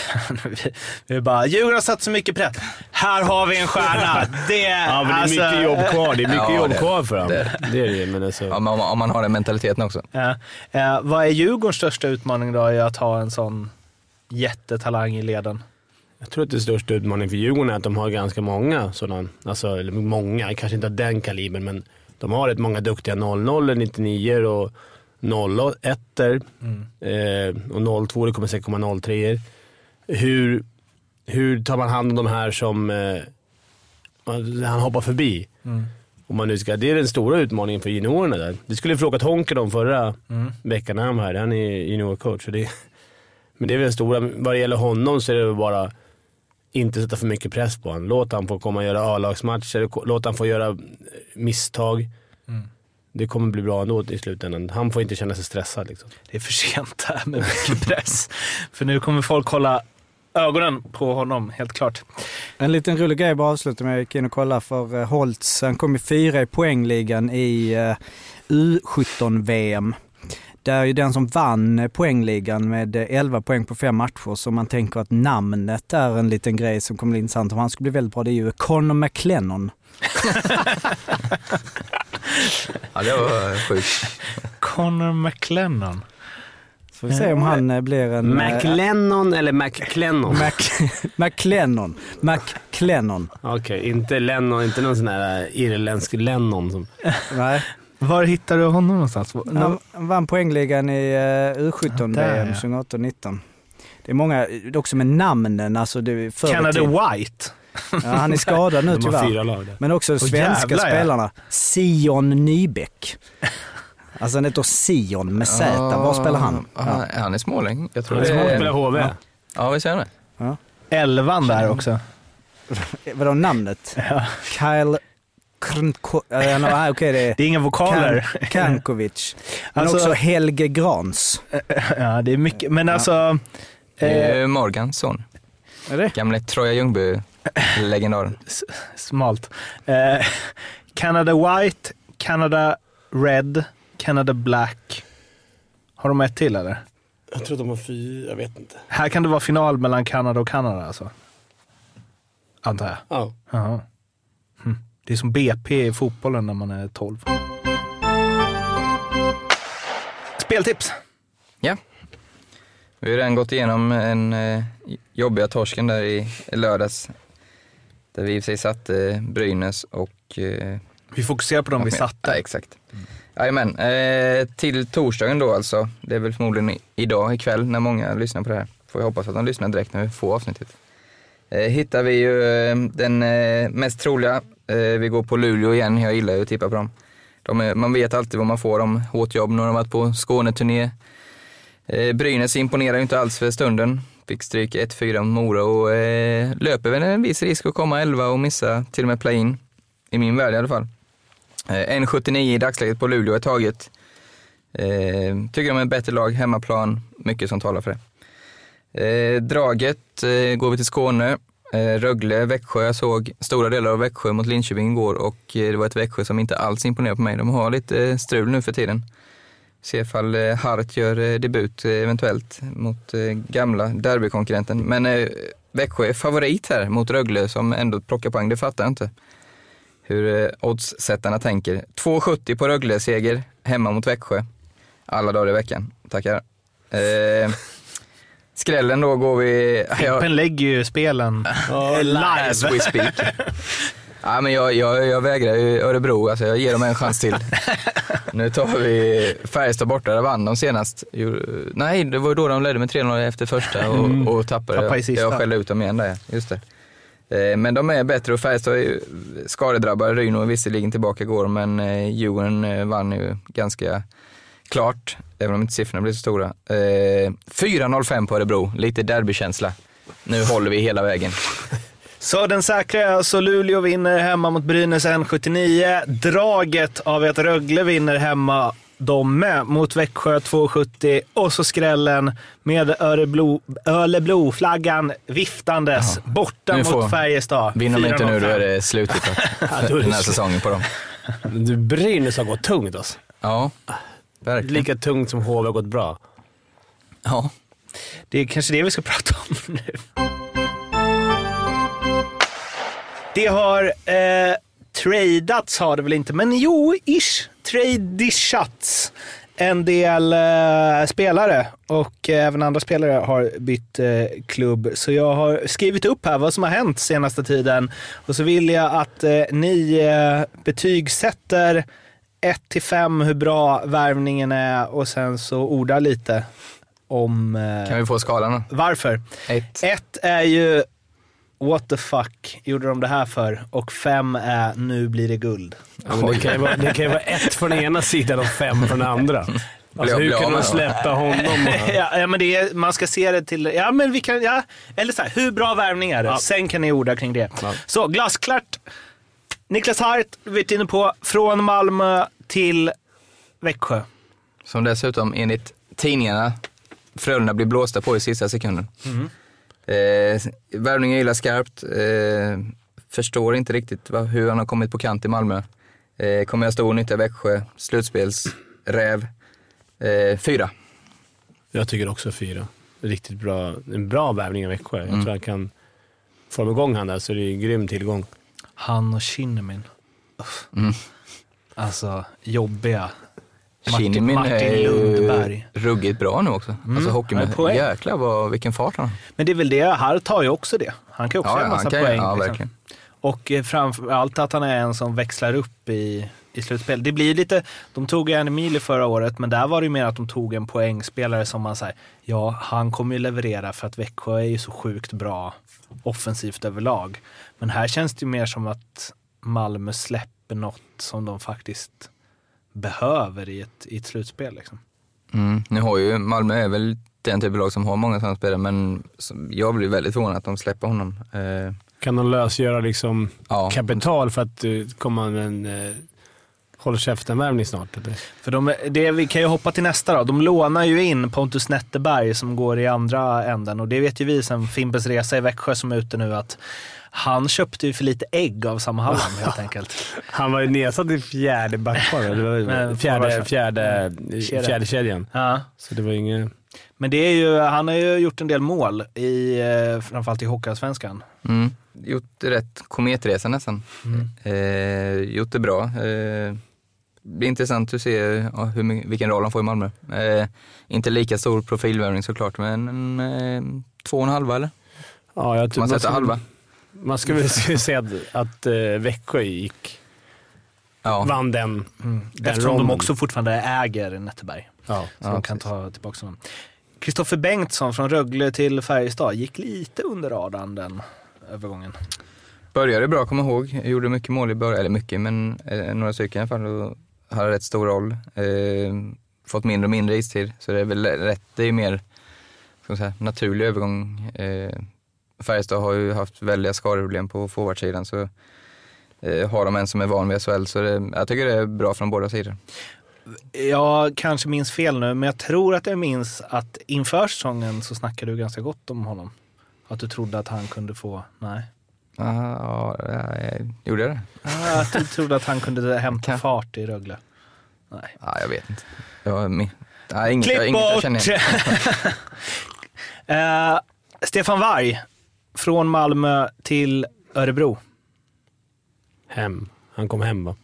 *laughs* vi- bara, Djurgården har satt så mycket press. Här har vi en stjärna. Det, Ja, men det är alltså- mycket jobb kvar. Det är mycket Ja, jobb det- kvar för honom. det- Det är det men alltså, Ja, men om, om man har den mentaliteten också. Ja. Eh, vad är Djurgårdens största utmaning då i att ha en sån jättetalang i leden? Jag tror att det största utmaningen för Djurgården är att de har ganska många sådana. Alltså, eller många, kanske inte av den kalibern, men de har rätt många duktiga 00 99 och 01 eh, och 02 det kommer säkert komma 03 hur, hur tar man hand om de här som eh, man- han hoppar förbi? Om man nu ska, det är den stora utmaningen för juniorerna där. Det skulle vi frågat Honken om förra veckan när han var här. Han är juniorcoach. Det, men det är väl den stora. Vad det gäller honom så är det väl bara inte sätta för mycket press på honom. Låt han få komma och göra A-lagsmatcher. Låt han få göra misstag. Det kommer bli bra ändå i slutändan. Han får inte känna sig stressad. Liksom. Det är för sent här med mycket press. För nu kommer folk hålla ögonen på honom, helt klart. En liten rolig grej bara avsluta med. Jag gick in och kollade för eh, Holtz. Han kom i fyra i poängligan i eh, U17-VM. Där är ju den som vann eh, poängligan med eh, 11 poäng på fem matcher. Så man tänker att namnet är en liten grej som kommer bli intressant. Om han skulle bli väldigt bra, det är ju Connor McLennon. *laughs* Ja, det var sjukt. Connor McLennan. Så får vi se om han eh, blir en... eh, McLennon eller McClennon? Mac, *laughs* McLennon. McLennon. Okej, inte Lennon, inte någon sån här eh, irländsk Lennon. Som, Nej. Var hittar du honom någonstans? Han han vann poängligan i uh, U17 Där, VM ja. 2018-19. Det är många, också med namnen, alltså det, Canada. White. Ja, han är skadad nu de tyvärr. fyra lag där. Men också svenska jävlar, ja. spelarna. Sion Nybeck. Alltså han heter Sion med Z. Var spelar han? Ja, han, är småläng. Jag tror Han är det små är- spelar HV. Ja. Ja, vi ser det. Elvan där också. *laughs* Vadå namnet? Kyle Krnko... No, ah, Okej, det är *laughs* Det är inga vokaler. Kan, Kankovic. *laughs* Men Alltså- också Helge Grans. ja, det är mycket. Men alltså... Det Eh, är Morgans son. Är det? Gamle Troja *laughs* Ljungby-legendaren. smalt. Eh, Canada White, Canada Red, Canada Black. Har de ett till eller? Jag tror de har fyra, jag vet inte. Här kan det vara final mellan Kanada och Kanada alltså. Antar jag. Ja. Jaha. Hm. Det är som BP i fotbollen när man är 12. Speltips. Ja. Vi har redan gått igenom en eh, jobbiga torsken där i lördags. Där vi i och för sig satte Brynäs och... Eh, Vi fokuserar på de vi satte. Ja, exakt. Jajamän, eh, till torsdagen då alltså. Det är väl förmodligen idag, ikväll, när många lyssnar på det här. Får jag hoppas att de lyssnar direkt när vi får avsnittet. Eh, hittar vi ju eh, den eh, mest troliga. Eh, vi går på Luleå igen, jag gillar ju att tippa på dem. De är, man vet alltid vad man får om hårt jobb. Nu har de varit på Skåneturné. Eh, Brynäs imponerar ju inte alls för stunden. Fick stryk 1-4 mot Mora och eh, löper väl en viss risk att komma 11 och missa till och med play-in. I min värld i alla fall. Eh, 1,79 i dagsläget på Luleå är taget. Eh, tycker de är ett bättre lag, hemmaplan, mycket som talar för det. Eh, draget eh, går vi till Skåne. Eh, Rögle, Växjö. Jag såg stora delar av Växjö mot Linköping igår och eh, det var ett Växjö som inte alls imponerar på mig. De har lite eh, strul nu för tiden. Se ifall eh, Hart gör eh, debut eh, eventuellt mot gamla derbykonkurrenten. Men Växjö är favorit här mot Rögle som ändå plockar poäng, det fattar jag inte. Hur oddssättarna tänker. 2,70 på Rögle-seger hemma mot Växjö. Alla dagar i veckan. Tackar. Eh, skrällen då går vi... Ja, Fimpen lägger ju spelen *laughs* live. As we speak. *laughs* ja, men jag, jag, jag vägrar ju Örebro, alltså jag ger dem en chans till. nu tar vi Färjestad borta, där vann de senast. Nej, det var ju då de ledde med 3-0 efter första och, och tappade. I sista. Jag skällde ut dem igen där, just det. Eh, Men de är bättre och Färjestad är ju skadedrabbade. Ryno är visserligen tillbaka igår, men eh, Djurgården eh, vann ju ganska klart, även om inte siffrorna blir så stora. Eh, 4-0-5 på Örebro, lite derbykänsla. Nu håller vi hela vägen. Så den säkra är alltså Luleå vinner hemma mot Brynäs 1,79. Draget av att Rögle vinner hemma de med mot Växjö 2,70 och så skrällen med Örebro, Örebro-flaggan viftandes borta Nu får- mot Färjestad. Vinner de inte nu då 4,05. är det för *laughs* det den här säsongen på dem. Du, Brynäs har gått tungt alltså. Ja, verkligen. Lika tungt som HV har gått bra. Ja. Det är kanske det vi ska prata om *laughs* nu. Det har eh, tradats, har det väl inte, men jo, ish. Tradishats en del eh, spelare och eh, även andra spelare har bytt eh, klubb. Så jag har skrivit upp här vad som har hänt senaste tiden och så vill jag att eh, ni eh, betygsätter 1 till 5 hur bra värvningen är och sen så orda lite om eh, Kan vi få skalan då? varför. Ett. Ett är ju what the fuck gjorde de det här för? Och fem är nu blir det guld. Ja, det, kan ju vara, det kan ju vara ett från ena sidan och fem från den andra. *laughs* Alltså, hur kan de släppa honom? Och, *laughs* Ja, ja men det är, man ska se det till, ja men vi kan, ja, eller så här, hur bra värvning är det? Ja. Sen kan ni orda kring det. Ja. Så glasklart. Niklas Hart, vi varit inne på, från Malmö till Växjö. Som dessutom enligt tidningarna Frölunda blir blåsta på i sista sekunden. Eh, värvningen gillar skarpt. Eh, förstår inte riktigt vad, hur han har kommit på kant i Malmö. Eh, kommer jag stor nytta i Växjö. Slutspelsräv. Eh, fyra. jag tycker också fyra. Riktigt bra. En bra värvning i Växjö. Jag Mm. tror jag kan... Får de igång han där så är det en grym tillgång. Han och Kinnamin. Mm. Alltså, jobbiga. Martin, Martin är ju Lundberg. ruggigt bra nu också. Alltså han är hockeymässigt. poäng. Jäklar vad, vilken fart han har. Men det är väl det, Hart har ju också det. Han kan ju också Ja, ha ja, massa kan poäng. ja, liksom. verkligen. Och eh, framförallt att han är en som växlar upp i, i slutspel. Det blir lite, de tog en Emilio förra året, men där var det ju mer att de tog en poängspelare som man säger, ja, han kommer ju leverera för att Växjö är ju så sjukt bra offensivt överlag. Men här känns det ju mer som att Malmö släpper något som de faktiskt behöver i ett, i ett slutspel. Liksom. Mm. Nu har ju Malmö är väl den typ av lag som har många sådana spelare, men jag blir väldigt förvånad att de släpper honom. Eh, Kan de lösgöra liksom ja. kapital för att uh, komma med en uh, håll käften-värvning snart? Eller? För de, det, vi kan ju hoppa till nästa då. De lånar ju in Pontus Netterberg som går i andra änden och det vet ju vi sen Fimpens Resa i Växjö som är ute nu att han köpte ju för lite ägg av Sam Hallam *laughs* helt enkelt. Han var ju nedsatt i fjärde backpar. Det fjärde, forward. fjärde, Kedjan. fjärde kedjan. Ja. Så det var inget... Men det är ju, han har ju gjort en del mål, i, eh, framförallt i Hockeyallsvenskan. Mm. Gjort rätt kometresa nästan. Mm. Eh, gjort det bra. Eh, blir intressant att se ja, hur, vilken roll han får i Malmö. Eh, inte lika stor profilvärvning såklart, men eh, två och en halva eller? Ja, jag tror- Man sätter halva. Man skulle väl säga att, att eh, Växjö gick, Ja, vann den, den Eftersom de ronden. också fortfarande äger Netteberg. Ja. Så Ja, de kan precis. ta tillbaka honom. Kristoffer Bengtsson från Rögle till Färjestad gick lite under radarn den övergången. började bra, kommer ihåg. Jag gjorde mycket mål i början, eller mycket, men eh, några stycken i alla fall. Och hade rätt stor roll. Eh, fått mindre och mindre istid, så det är väl rätt. Det är mer ska man säga, naturlig övergång. Eh, Färjestad har ju haft väldiga skadeproblem på forwardsidan, så eh, har de en som är van vid SHL, så det, jag tycker det är bra från båda sidor. Jag kanske minns fel nu, men jag tror att jag minns att inför säsongen så snackade du ganska gott om honom. Att du trodde att han kunde få... Nej. Ah, ja, jag gjorde jag det? Ah, att du trodde att han kunde hämta Kan- fart i Rögle. Nej. Ja, jag vet inte. Jag, min, inget, jag, Klipp inget jag bort! känner igen. *laughs* Eh, Stefan Warg, från Malmö till Örebro. Hem. Han kom hem va?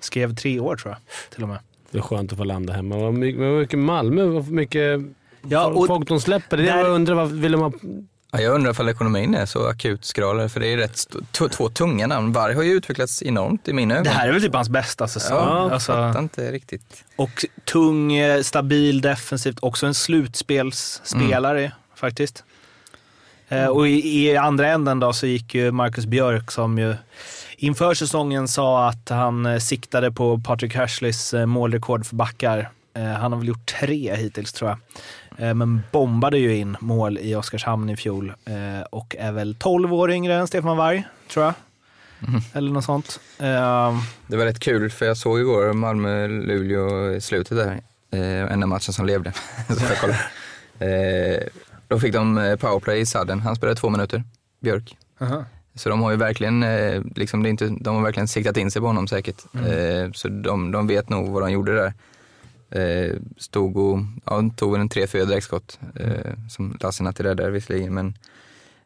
Skrev tre år tror jag, till och med. Det är skönt att få landa hemma. Vad mycket, Malmö, vad mycket Ja, och folk de släpper. Det är där- jag undrar. Vad vill ha? Ja, jag undrar ifall ekonomin är så akut skral, för det är rätt två tunga namn. Varg har ju utvecklats enormt i mina ögon. det här är väl typ hans bästa säsong. Ja, jag alltså, fattar inte riktigt. och tung, eh, stabil defensivt. Också en slutspelsspelare Mm. faktiskt. Eh, och i, i andra änden då så gick ju Marcus Björk som ju inför säsongen sa att han eh, siktade på Patrick Hashleys eh, målrekord för backar. Han har väl gjort tre hittills tror jag. Men bombade ju in mål i Oskarshamn i fjol och är väl 12 år yngre än Stefan Warg, tror jag. Eller något sånt. Eh, Det var rätt kul, för jag såg igår Malmö-Luleå i slutet där. Enda matchen som levde. *laughs* så jag. *laughs* Då fick de eh, powerplay i sadden. Han spelade två minuter, Björk. aha. Så de har ju verkligen, eh, liksom det inte, de har verkligen siktat in sig på honom säkert. Eh, så de, de vet nog vad de gjorde där. Stod och ja, tog en 3-4 direktskott eh, som Lassinantti räddade visserligen. Men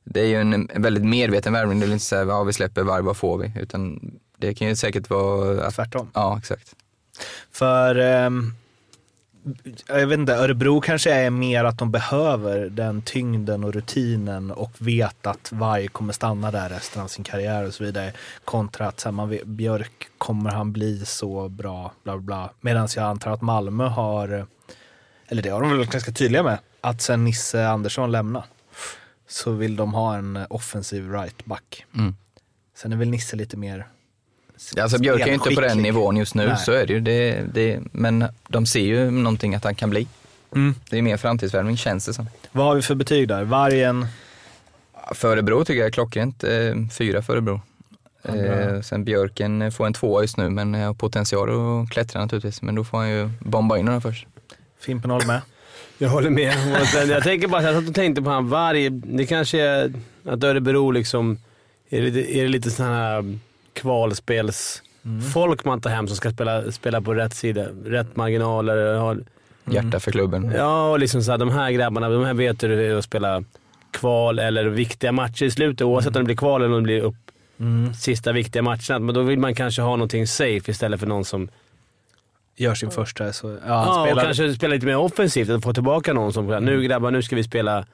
det är ju en, väldigt medveten värvning. Det är inte så här, ja vi släpper varv, vad får vi? Utan det kan ju säkert vara att, Tvärtom. Ja, exakt. För, ehm, jag vet inte, Örebro kanske är mer att de behöver den tyngden och rutinen och vet att varje kommer stanna där resten av sin karriär och så vidare. Kontra att så här, man vet, Björk, kommer han bli så bra? Bla bla bla. Medan jag antar att Malmö har, eller det har de väl ganska tydliga med, att sen Nisse Andersson lämnar så vill de ha en offensiv right back. Mm. Sen är väl Nisse lite mer Alltså Björk är ju inte på den nivån just nu, Nej. så är det ju. Det, det, men de ser ju någonting att han kan bli. Mm. Det är mer framtidsvärvning känns det som. Vad har vi för betyg där? Vargen? För Örebro tycker jag är klockrent. Eh, fyra för Örebro. Ja, bra. Eh, sen Björken får en tvåa just nu, men har potential att klättra naturligtvis. Men då får han ju bomba in honom först. Fimpen håller med. *laughs* Jag håller med. Jag tänker bara, jag satt och tänkte på han Varg. Det kanske är att Örebro liksom, är det lite, är det lite sådana här kvalspelsfolk man tar hem som ska spela, spela på rätt sida, rätt marginaler. Har, Hjärta för klubben. ja, och liksom så här, de här grabbarna, de här vet hur det är att spela kval eller viktiga matcher i slutet. Oavsett om det blir kval eller om det blir upp sista viktiga matcherna. Men då vill man kanske ha någonting safe istället för någon som Gör sin första. Så, ja, Ja, och kanske spela lite mer offensivt. Att få tillbaka någon som nu grabbar, nu ska vi spela...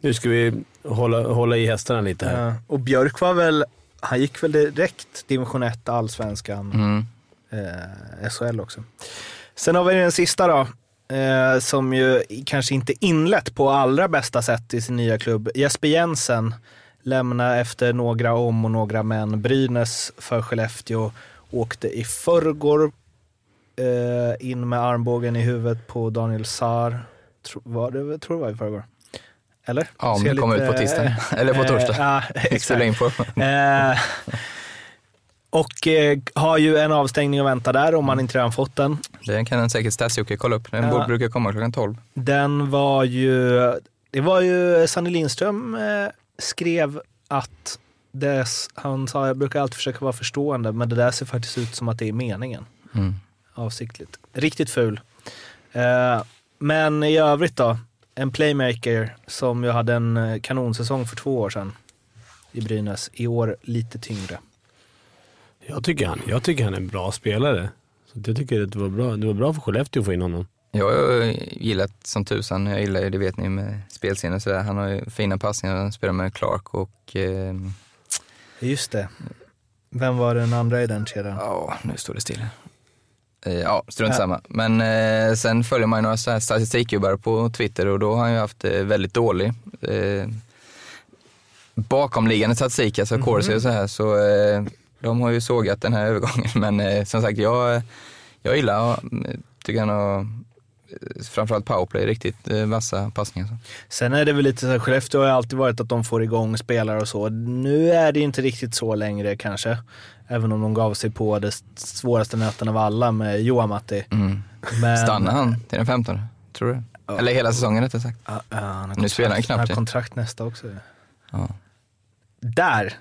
Nu ska vi hålla, hålla i hästarna lite här. Ja. Och Björk var väl, han gick väl direkt division 1, allsvenskan, Mm. eh, SHL också. Sen har vi den sista då, eh, som ju kanske inte inlett på allra bästa sätt i sin nya klubb. Jesper Jensen lämnar efter några om och några men. Brynäs för Skellefteå åkte i förrgår eh, in med armbågen i huvudet på Daniel Saar. Tro, var det, tror det var i förrgår. Eller? Ja, om det kommer lite- ut på tisdag. Eller på torsdag. Eh, ja, *laughs* Vi exakt. in på. Eh, och eh, har ju en avstängning att vänta där om man inte redan fått den. Det kan den säkert Stats-Jocke kolla upp. Den Ja. brukar komma klockan 12. Den var ju, det var ju Sanny Lindström skrev att dess, han sa jag brukar alltid försöka vara förstående men det där ser faktiskt ut som att det är meningen. Mm. Avsiktligt. Riktigt ful. Men i övrigt då, en playmaker som ju hade en eh, kanonsäsong för två år sedan i Brynäs. I år lite tyngre. Jag, tycker han, jag tycker han är en bra spelare. Så jag tycker att det var bra, det var bra för Skellefteå att få in honom. Jag har gillat som tusan, jag gillar ju, det vet ni med spelsinne sådär. Han har ju fina passningar, han spelar med Clark och eh, Just det. Vem var den andra i den kedjan? ja, nu står det still. Eh, ja, strunt samma. Men eh, sen följer man ju några statistikgubbar på Twitter och då har han ju haft eh, väldigt dålig eh, bakomliggande statistik, alltså Mhm. Corsi och så här. Så eh, de har ju sågat den här *laughs* övergången. Men eh, som sagt, jag, jag gillar, tycker han har eh, framförallt powerplay, riktigt eh, vassa passningar. Så. Sen är det väl lite så här, Skellefteå har alltid varit att de får igång spelare och så. Nu är det inte riktigt så längre kanske. Även om de gav sig på det svåraste nöten av alla med Johan Matti. Mm. Men, Stannar han till den 15? Tror du? Ja. Eller hela säsongen rättare sagt. Ja, ja, Nu spelar han knappt, Han har kontrakt nästa också. Ja. Där!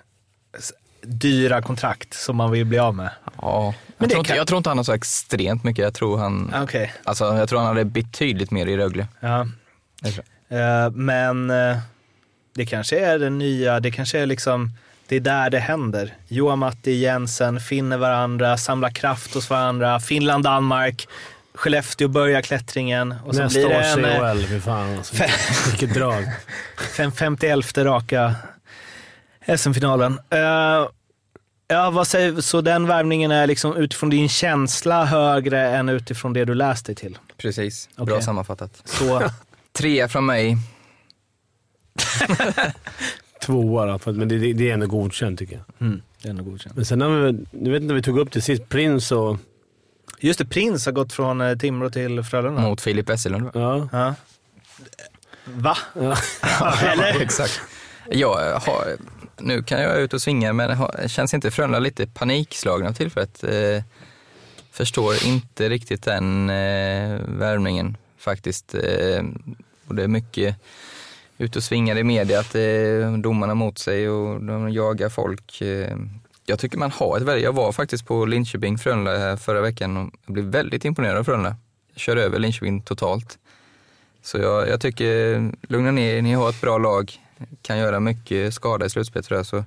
Dyra kontrakt som man vill bli av med. Ja, Men jag, tror inte, kan- jag tror inte han har så extremt mycket. Jag tror han, Okej. alltså, jag tror han hade betydligt mer i Rögle. Ja. Eh, men eh, det kanske är det nya, det kanske är liksom, det är där det händer. Johan Matti Jensen finner varandra, samlar kraft hos varandra. Finland, Danmark, Skellefteå börjar klättringen. Och så Nästa blir det års en, eh, CHL, fy fan alltså. Vilket drag. *laughs* fem, 51 raka SM-finalen. Eh, ja, vad säger, så den värvningen är liksom utifrån din känsla högre än utifrån det du läst dig till? Precis, bra Okej. sammanfattat. Så, *laughs* Trea från mig. *laughs* Tvåa då, för- men det, det, det är ändå godkänt tycker jag. mm, det är ändå godkänt. Men sen har vi, nu vet inte om vi tog upp det sist, Prins och... Just det, Prins har gått från eh, Timrå till Frölunda. Mot Filip Esselund va? Ja. Ja. Va? ja. *laughs* Eller? Exakt. Jag har, nu kan jag ut och svinga men har, känns inte Frölunda lite panikslagen av tillfället? Eh, förstår inte riktigt den eh, värvningen faktiskt. Eh, och det är mycket Ute och svingar i media att eh, domarna mot sig och de jagar folk. Eh, jag tycker man har ett väldigt, jag var faktiskt på Linköping Frölunda förra veckan och jag blev väldigt imponerad av Frölunda. Jag kör över Linköping totalt. Så jag, jag tycker, lugna ner er, ni har ett bra lag, kan göra mycket skada i slutspelet tror jag. Så,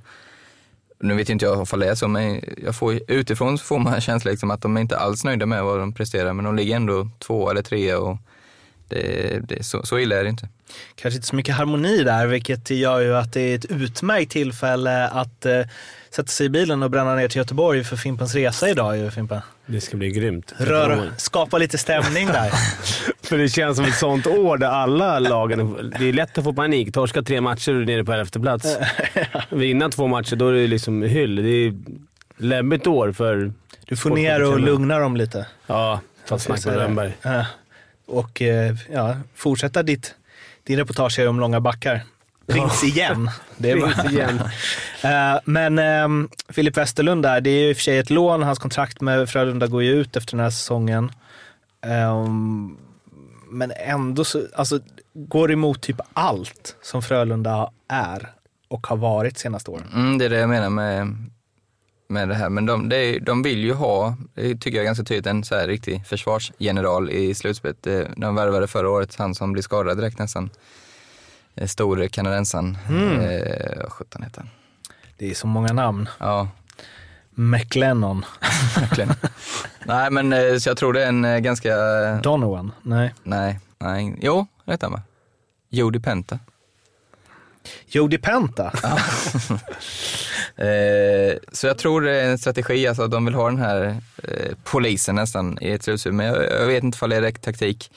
nu vet inte jag ifall det är så, men jag får, utifrån så får man en känsla liksom att de är inte alls nöjda med vad de presterar, men de ligger ändå två eller tre och det, det, så, så illa är det inte. Kanske inte så mycket harmoni där, vilket gör ju att det är ett utmärkt tillfälle att eh, sätta sig i bilen och bränna ner till Göteborg för Fimpens Resa idag ju Fimpen. Det ska bli grymt. Rör, skapa lite stämning där. *laughs* För det känns som ett sånt år där alla lagen... Det är lätt att få panik. Torska tre matcher och är nere på elfte plats. *laughs* Vinna två matcher, då är det liksom hyll. Det är läbbigt år för... Du får ner och lugna dem lite. Ja, ta ett snack med Rönnberg. Eh, Och eh, ja, fortsätta ditt, din reportage om långa backar. Prins igen. *laughs* Det är Prins igen. *laughs* Eh, Men Filip Westerlund där, det är ju i och för sig ett lån. Hans kontrakt med Frölunda går ju ut efter den här säsongen. Ehm, men ändå så, alltså, går emot typ allt som Frölunda är och har varit senaste åren. Mm, det är det jag menar med, med det här. Men de, det, de vill ju ha, det tycker jag är ganska tydligt, en så här riktig försvarsgeneral i slutspelet. De värvade förra året han som blev skadad direkt nästan. Eh, Store kanadensaren. Mm. Eh, vad sjutton heter han? Det är så många namn. Ja, McLennon, *laughs* verkligen. nej men eh, så jag tror det är en eh, ganska, Donovan, nej. nej, nej, jo, rätt han va? Jody Penta. Jody Penta. *laughs* Eh, så jag tror det är en strategi, alltså att de vill ha den här eh, polisen nästan i ett slutspel. Men jag, jag vet inte om det är rätt taktik.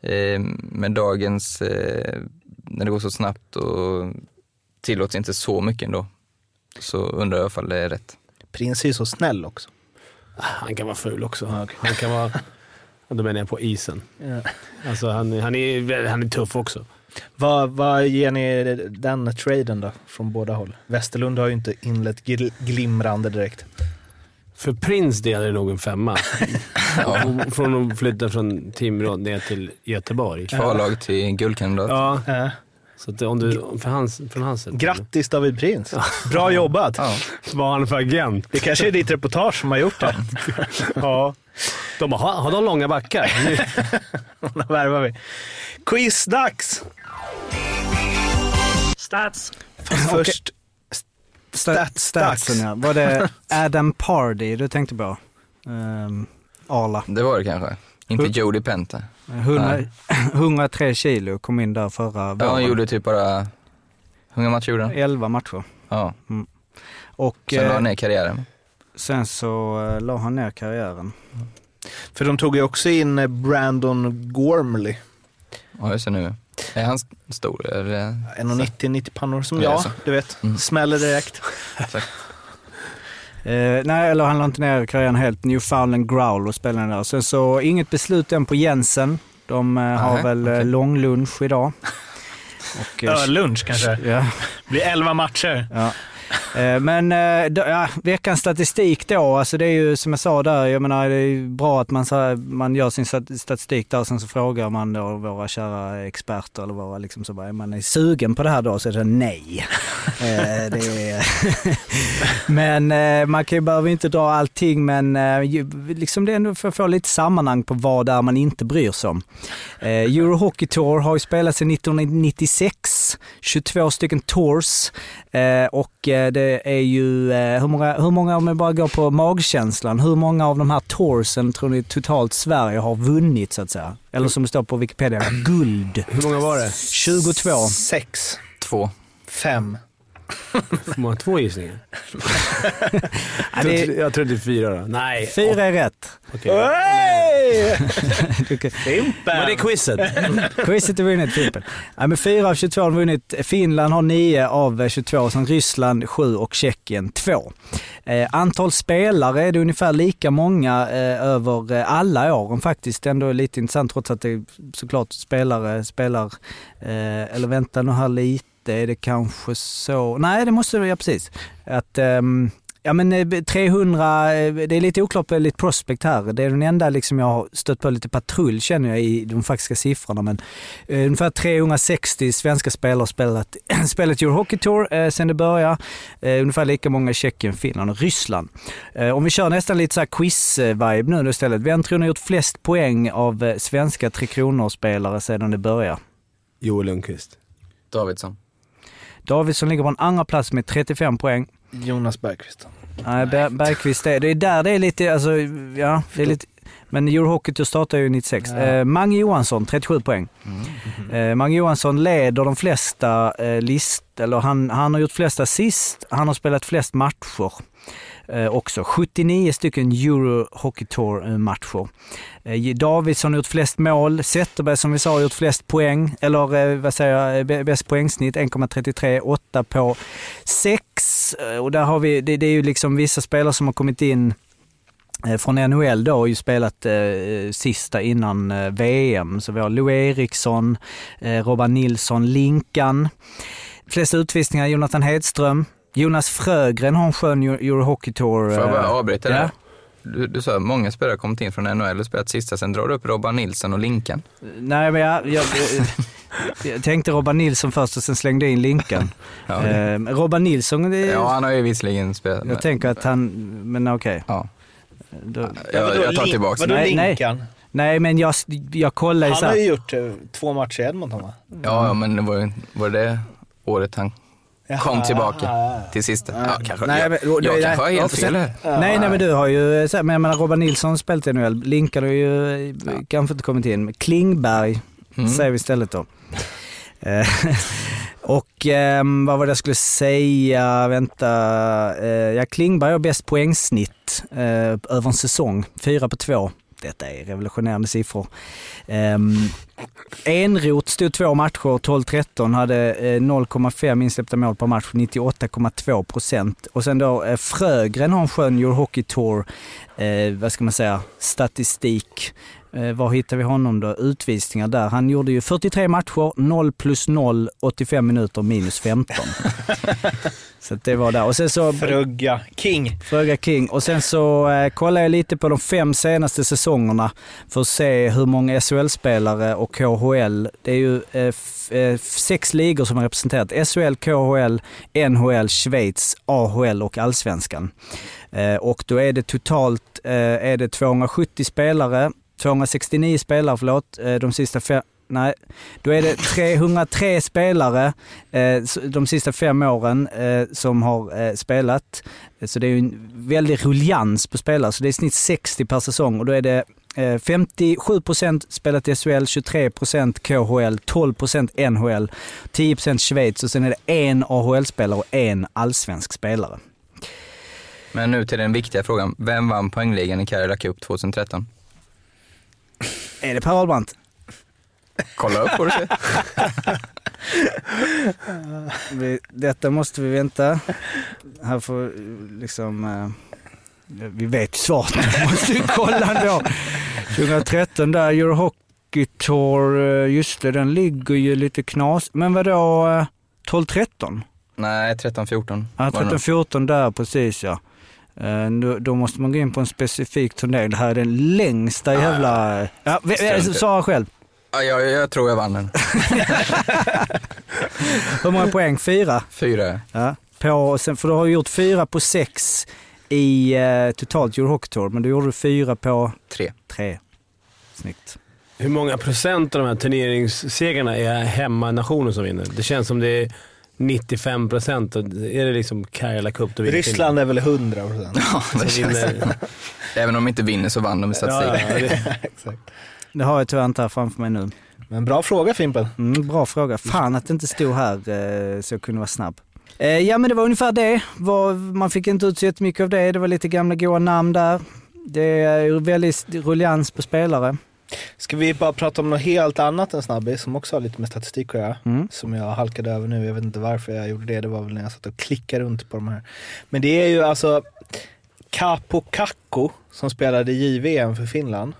Eh, med dagens, eh, när det går så snabbt och tillåts inte så mycket ändå. Så undrar jag ifall det är rätt. Prins är ju så snäll också. Han kan vara ful också. Han kan vara... *laughs* Då menar jag på isen. Alltså han, han, är, han är tuff också. Vad, vad ger ni den traden då, från båda håll? Västerlund har ju inte inlett gl- glimrande direkt. För Prins del är det nog en femma. *laughs* Och Från att flytta från Timrå ner till Göteborg. Kvallag till guldkandidat. Ja, så att om du, för hans, från hans sätt. grattis David Prins. Bra jobbat. Ja. Vad har han för agent? Det kanske är ditt reportage som har gjort det. *laughs* Ja. De har, har de långa backar? *laughs* Då värvar vi. Quizdags! Stats. Först Sta- Stats- statsen ja. Var det *laughs* Adam Pardy du tänkte på? Um, Arla. Det var det kanske. Inte Hur- Jody Penta. 100, 103 *laughs* kilo, kom in där förra Ja, han våren. gjorde typ bara... Hur många matcher gjorde han? 11 matcher. Ja, Och sen la eh, han ner karriären. sen så eh, la han ner karriären. För de tog ju också in eh, Brandon Gormley. Ja, just det nu. Är han st- stor? Är det... 1,90 90 pannor som Ja, jag, du vet. Mm. Smäller direkt. *laughs* Eh, nej, eller han la inte ner karriären helt. Newfoundland Growl och spelade där. Sen så inget beslut än på Jensen. De eh, har Nej, väl eh, okej. långlunch idag. *laughs* Och, eh, Öllunch kanske. Ja, Blir 11 matcher. ja. Eh, Men eh, ja, veckans statistik då, alltså det är ju som jag sa där, jag menar det är bra att man, så man gör sin stat- statistik där och sen så frågar man då våra kära experter eller våra liksom så bara, är man är sugen på det här då så är det nej. *laughs* Eh, det *laughs* men man kan ju behöver inte dra allting men liksom det är ändå för att få lite sammanhang på vad det är man inte bryr sig om. Euro Hockey Tour har ju spelats sedan 1996, 22 stycken tours och det är ju, eh, hur många, hur många, om vi bara går på magkänslan, hur många av de här toursen tror ni totalt Sverige har vunnit så att säga? Eller som det står på Wikipedia, guld. Hur många var det? 22. 6. 2. 5. Får man två gissningar? *laughs* jag trodde det är fyra då. Nej. Fyra är rätt. Okay. Fimpen! *laughs* Men det är quizet. *laughs* quizet är vunnet, Fimpen. Ja, men fyra av 22 har vunnit. Finland har nio av 22, sen Ryssland sju och Tjeckien två. Eh, antal spelare är det ungefär lika många eh, över eh, alla åren faktiskt. Ändå lite intressant trots att det är såklart spelare spelar, eh, eller vänta nu här lite är det kanske så, nej det måste det, ja precis. Att ehm, Ja men eh, 300, eh, det är lite oklart på Elite Prospect här. Det är den enda liksom jag har stött på lite patrull känner jag i de faktiska siffrorna. Men eh, ungefär 360 svenska spelare har spelat, *clears throat* spelat Euro Hockey Tour eh, sen det började. Eh, ungefär lika många i Tjeckien, Finland och Ryssland. Eh, om vi kör nästan lite så här quiz-vibe nu då istället. Vem tror ni har gjort flest poäng av eh, svenska Tre Kronor-spelare sedan det började? Joel Lundqvist. Davidsson. Davidsson ligger på en andra plats med 35 poäng. Jonas Bergqvist. Nej, Ber- Bergqvist, är, det är där det är lite, alltså, ja, det är lite, men Euro Hockey Tour startade ju 96. Eh, Mange Johansson, 37 poäng. *laughs* Eh, Mange Johansson leder de flesta eh, list, eller han, han har gjort flest assist, han har spelat flest matcher. Eh, också 79 stycken Euro Hockey Tour-matcher. Eh, eh Davidsson har gjort flest mål, Zetterberg som vi sa har gjort flest poäng, eller eh, vad säger jag, eh, bäst poängsnitt 1,33, 8 på 6. Eh, och där har vi, det, det är ju liksom vissa spelare som har kommit in från NHL då och ju spelat eh, sista innan eh, VM. Så vi har Lou Eriksson, eh, Robban Nilsson, Linkan. Flest utvisningar Jonathan Hedström. Jonas Frögren har en skön Euro Hockey Tour. Får jag bara eh, avbryta ja. där? Du, du sa att många spelare har kommit in från NHL och spelat sista, sen drar du upp Robban Nilsson och Linkan. Nej, men jag, *laughs* jag, jag tänkte Robban Nilsson först och sen slängde jag in Linkan. *laughs* Ja, eh, Robban Nilsson, det, ja han har ju visserligen spelat. jag tänker att han, men okej. Ja. Då- Jag, jag tar tillbaka Vadå Nej, nej. Linkan? Nej, men jag, jag kollar ju Han har ju gjort eh, två matcher i Edmonton va? Ja, ja, men det var, var det det året han kom tillbaka till sista? Ja, kanske. Nej, jag men- jag nej, kanske har nej. helt fel här. Nej, nej men du har ju, men jag menar Robban Nilsson spelat i NHL, Linkan har ju kanske inte kommit in. Klingberg Mm. säger vi istället då. Eh, *laughs* och ehm, vad var det jag skulle säga, vänta. Uh, ja, Klingberg har bäst poängsnitt eh, över en säsong, fyra på två. Detta är revolutionerande siffror. Um, Enroth stod två matcher, 12-13, hade eh, 0,5 insläppta mål per match, 98,2 procent. Och sen då eh, Frögren har en skön Your Hockey Tour, eh, vad ska man säga, statistik. Eh, var hittar vi honom då? Utvisningar där. Han gjorde ju 43 matcher, 0 plus 0, 85 minuter minus 15. *laughs* så det var där. Och sen så... Frugga. King. Fråga King. Och sen så eh, kollar jag lite på de fem senaste säsongerna för att se hur många SHL-spelare och KHL. Det är ju eh, eh, sex ligor som har representerat. SHL, KHL, NHL, Schweiz, AHL och Allsvenskan. Eh, och då är det totalt eh, är det 270 spelare, 269 spelare förlåt, eh, de sista fem Nej, då är det 303 spelare eh, de sista fem åren eh, som har spelat. Så det är ju en väldig ruljans på spelare, så det är i snitt 60 per säsong och då är det 57% spelat i SHL, 23% KHL, 12% NHL, 10% Schweiz och sen är det en AHL-spelare och en allsvensk spelare. Men nu till den viktiga frågan. Vem vann poängligan i Karjala Cup 2013? Är det Per Ahlbrandt? Kolla upp får du se. *laughs* vi, detta måste vi vänta. Här får liksom... Eh, vi vet ju svaret, men *laughs* vi måste ju kolla ändå. 2013 där, Euro Hockey Tour, eh, just det, den ligger ju lite knas. Men vadå, eh, 12-13? Nej, 13-14. Ja, 13-14 där, precis ja. Eh, då, då, måste man gå in på en specifik turnering. Det här är den längsta jävla... Ja, svara själv. Ja, jag, jag tror jag vann den. *laughs* Hur många poäng? Fyra? Fyra. Ja. På, sen, för du har gjort fyra på sex i eh, totalt Euro Hockey Tour, men du gjorde fyra på... Tre. Tre. Snyggt. Hur många procent av de här turneringssegrarna är hemmanationen som vinner? Det känns som det är 95 procent. Är det liksom Karjala Cup då Ryssland är väl 100 procent. Ja, det känns Även om de inte vinner så vann de i statistik. Ja, ja, det... *laughs* Exakt. det har jag tyvärr inte här framför mig nu. Men bra fråga Fimpen. Mm, bra fråga. Fan att det inte stod här eh, så jag kunde vara snabb. Eh, ja men det var ungefär det. Man fick inte ut så jättemycket av det. Det var lite gamla goa namn där. Det är väldigt ruljans på spelare. Ska vi bara prata om något helt annat än snabbis som också har lite med statistik att göra. Mm. Som jag halkade över nu. Jag vet inte varför jag gjorde det. Det var väl när jag satt och klickade runt på de här. Men det är ju alltså Capo Kakko som spelade JVM för Finland.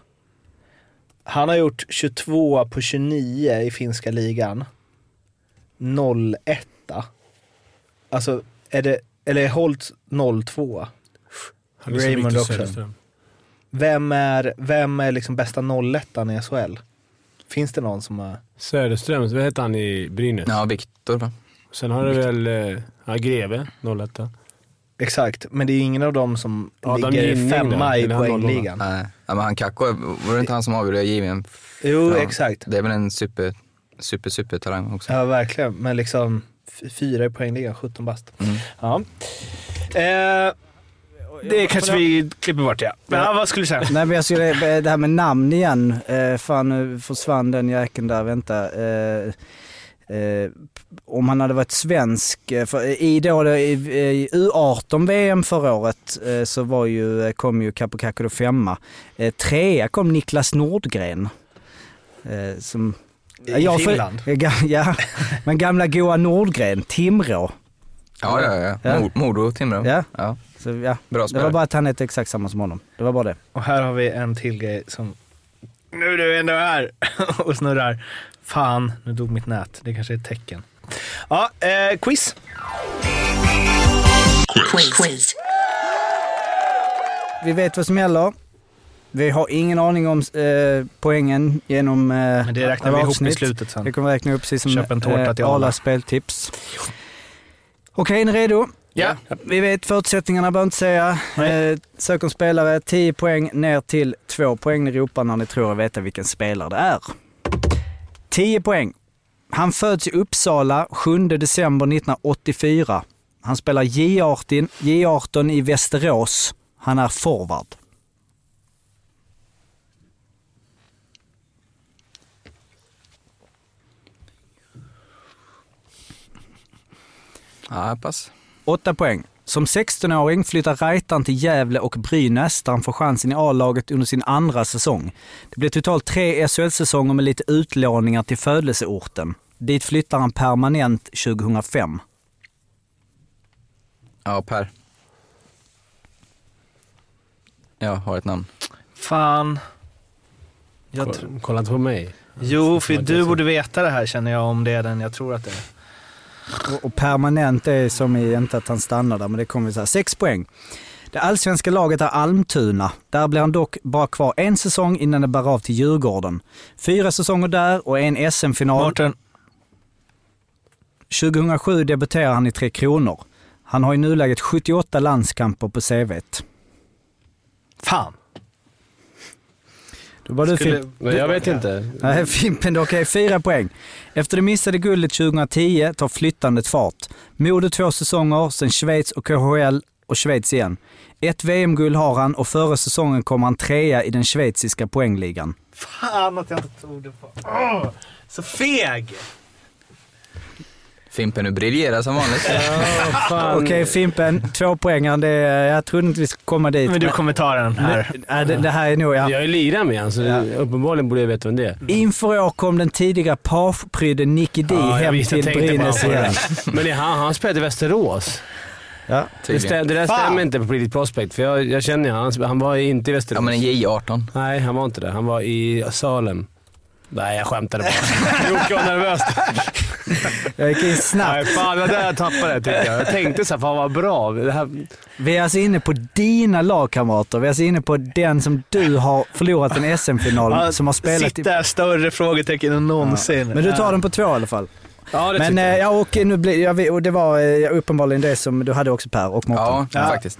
Han har gjort 22 på 29 i finska ligan. 01 Alltså, är det, eller är Holt 02? Raymond också. Vem är, vem är liksom bästa 01 i SHL? Finns det någon som har... Söderström, vad heter han i Brynäs? Ja, Viktor va? Sen har du väl eh, ja, Greve, 01 Exakt, men det är ingen av dem som Adam ligger femma där, i poängligan. Nej, ja, men han Kakko, var det inte han som avgjorde JVM? Jo, ja, exakt. Det är väl en super, super, super talang också. Ja, verkligen. Men liksom fyra i poängligan, 17 bast. Mm. Ja. Eh, det kanske vi klipper bort ja. Men, ja. Vad skulle du säga? Nej, men jag skulle, det här med namn igen. Eh, fan nu försvann den jäkeln där, vänta. Eh, eh, om han hade varit svensk, eh, för i, då, i, i U18-VM förra året eh, så var ju, kom ju Capocacco då femma. Eh, trea kom Niklas Nordgren. Eh, som i jag Finland? För, ja, men gamla goa Nordgren, Timrå. Ja, ja, ja. ja. Modo, Timrå. Ja. ja. Så, ja. Bra det var bara att han hette exakt samma som honom. Det var bara det. Och här har vi en till grej som, nu är du ändå här *laughs* och snurrar. Fan, nu dog mitt nät. Det kanske är ett tecken. Ja, eh, quiz. Quiz. quiz. Vi vet vad som gäller. Vi har ingen aning om eh, poängen genom eh, Men det räknar vi ihop i slutet sen. Det kommer räkna upp precis som Köp en tårta till eh, alla speltips. Okej, är ni redo? Ja. Vi vet förutsättningarna, behöver inte säga. Eh, sök om spelare, 10 poäng ner till 2 poäng. Ni ropar när ni tror er veta vilken spelare det är. 10 poäng. Han föds i Uppsala 7 december 1984. Han spelar J18, J18 i Västerås. Han är forward. Ja, pass. Åtta poäng. Som 16-åring flyttar Reitan till Gävle och Brynäs där han får chansen i A-laget under sin andra säsong. Det blir totalt tre SHL-säsonger med lite utlåningar till födelseorten. Dit flyttar han permanent 2005. Ja, Per. Jag har ett namn. Fan. Jag Kolla inte på mig. Jo, för du borde veta det här känner jag om det är den jag tror att det är. Och, permanent är som i, inte att han stannar där, men det kommer vi säga. Sex poäng. Det allsvenska laget är Almtuna. Där blir han dock bara kvar en säsong innan det bär av till Djurgården. Fyra säsonger där och en SM-final. Martin. 2007 debuterar han i Tre Kronor. Han har i nuläget 78 landskamper på CVt. Fan. Då var du Skulle- Fimp. Men jag vet inte. Nej, Fimpen, okej, fyra poäng. Efter det missade guldet 2010 tar flyttandet fart. Modo två säsonger, sen Schweiz och KHL och Schweiz igen. Ett VM-guld har han och förra säsongen kom han trea i den schweiziska poängligan. Fan att jag inte tog det på. Åh, så feg! Fimpen, du briljerar som vanligt. Fan. Okej Fimpen, två poäng. Det, jag trodde inte vi skulle komma dit. Men du kommer ta den här. Nej, det, det här är nog... Ja. Jag är lirare med han, så det- uppenbarligen borde jag veta vem det är. Inför år kom den tidigare pageprydde Nicky D Ja, hem till Brynäs igen. *laughs* Men det, han, han spelade i Västerås. Ja. Det, stäm, det där Fan. stämmer inte på Predicted Prospect, för jag, jag känner ju han. Han var inte i Västerås. Ja men en J18. Nej, han var inte det. Han var i Salem. Nej, jag skämtade bara. *laughs* Jocke var nervös. Jag gick in Nej, snabbt. fan, det där jag tappade det tyckte jag. Jag tänkte såhär, fan vad bra. Det här, Vi är alltså inne på dina lagkamrater. Vi är alltså inne på den som du har förlorat en SM-final som har spelat i... Sitta större frågetecken än någonsin. Men du tar den på två i alla fall. ja, det Men tyckte eh, jag. ja, och, nu blir, ja, vi- och det var eh, uppenbarligen det som du hade också Per och Mårten. Ja, Ja. faktiskt.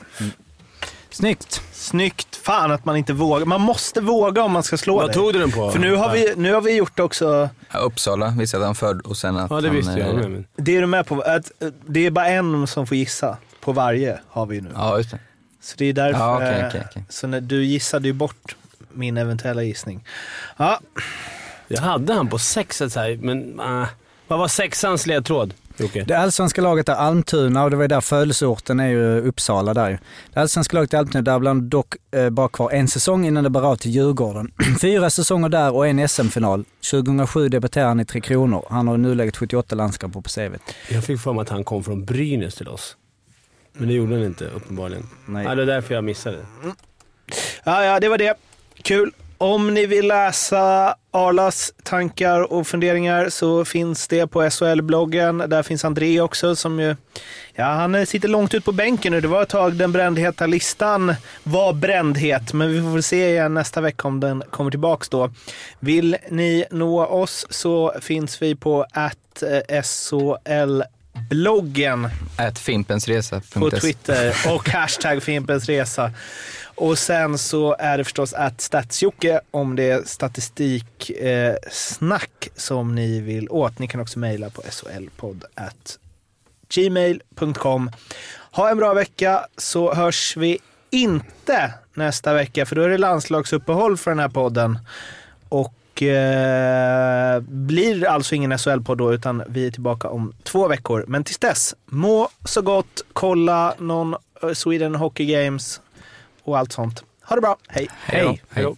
Snyggt. Snyggt. Fan att man inte vågar. Man måste våga om man ska slå Vad dig. tog du den på? För nu har, vi, nu har vi gjort också, Ja, Uppsala visste att han född och sen att Ja, det han, visste jag. eh, med, men- det är du med på, att eh, det är bara en som får gissa på varje har vi nu. Ja, just det. Så det är därför. Ja, okej, eh, okej, okej. Så när, du gissade ju bort min eventuella gissning. Ja, Jag hade han på sexet så här, men äh, vad var sexans ledtråd, Jocke? Det allsvenska laget är Almtuna och det var där födelseorten är ju Uppsala där ju. Det allsvenska laget är Almtuna, där bland dock eh, bara kvar en säsong innan det bär av till Djurgården. *clears throat* Fyra säsonger där och en SM-final. 2007 debuterade han i Tre Kronor. Han har i nuläget 78 landskamper på CVt. Jag fick för mig att han kom från Brynäs till oss. Men det gjorde han inte uppenbarligen. Nej. Ja, det är därför jag missade. ja, ja, det var det. Kul. Om ni vill läsa Arlas tankar och funderingar så finns det på SHL-bloggen. Där finns André också som ju, ja han sitter långt ut på bänken nu. Det var ett tag den brändheta listan var brändhet, men vi får väl se igen nästa vecka om den kommer tillbaks då. Vill ni nå oss så finns vi på att SHL-bloggen. At fimpensresa.se. på Twitter och hashtag Fimpensresa. Och sen så är det förstås att Statsjocke om det är statistiksnack eh, som ni vill åt. Ni kan också mejla på solpodd gmail.com. Ha en bra vecka så hörs vi inte nästa vecka för då är det landslagsuppehåll för den här podden. Och eh, blir alltså ingen SHL-podd då utan vi är tillbaka om två veckor. Men tills dess, må så gott, kolla någon eh, Sweden Hockey Games och allt sånt. Ha det bra, hej! Hej. Hej.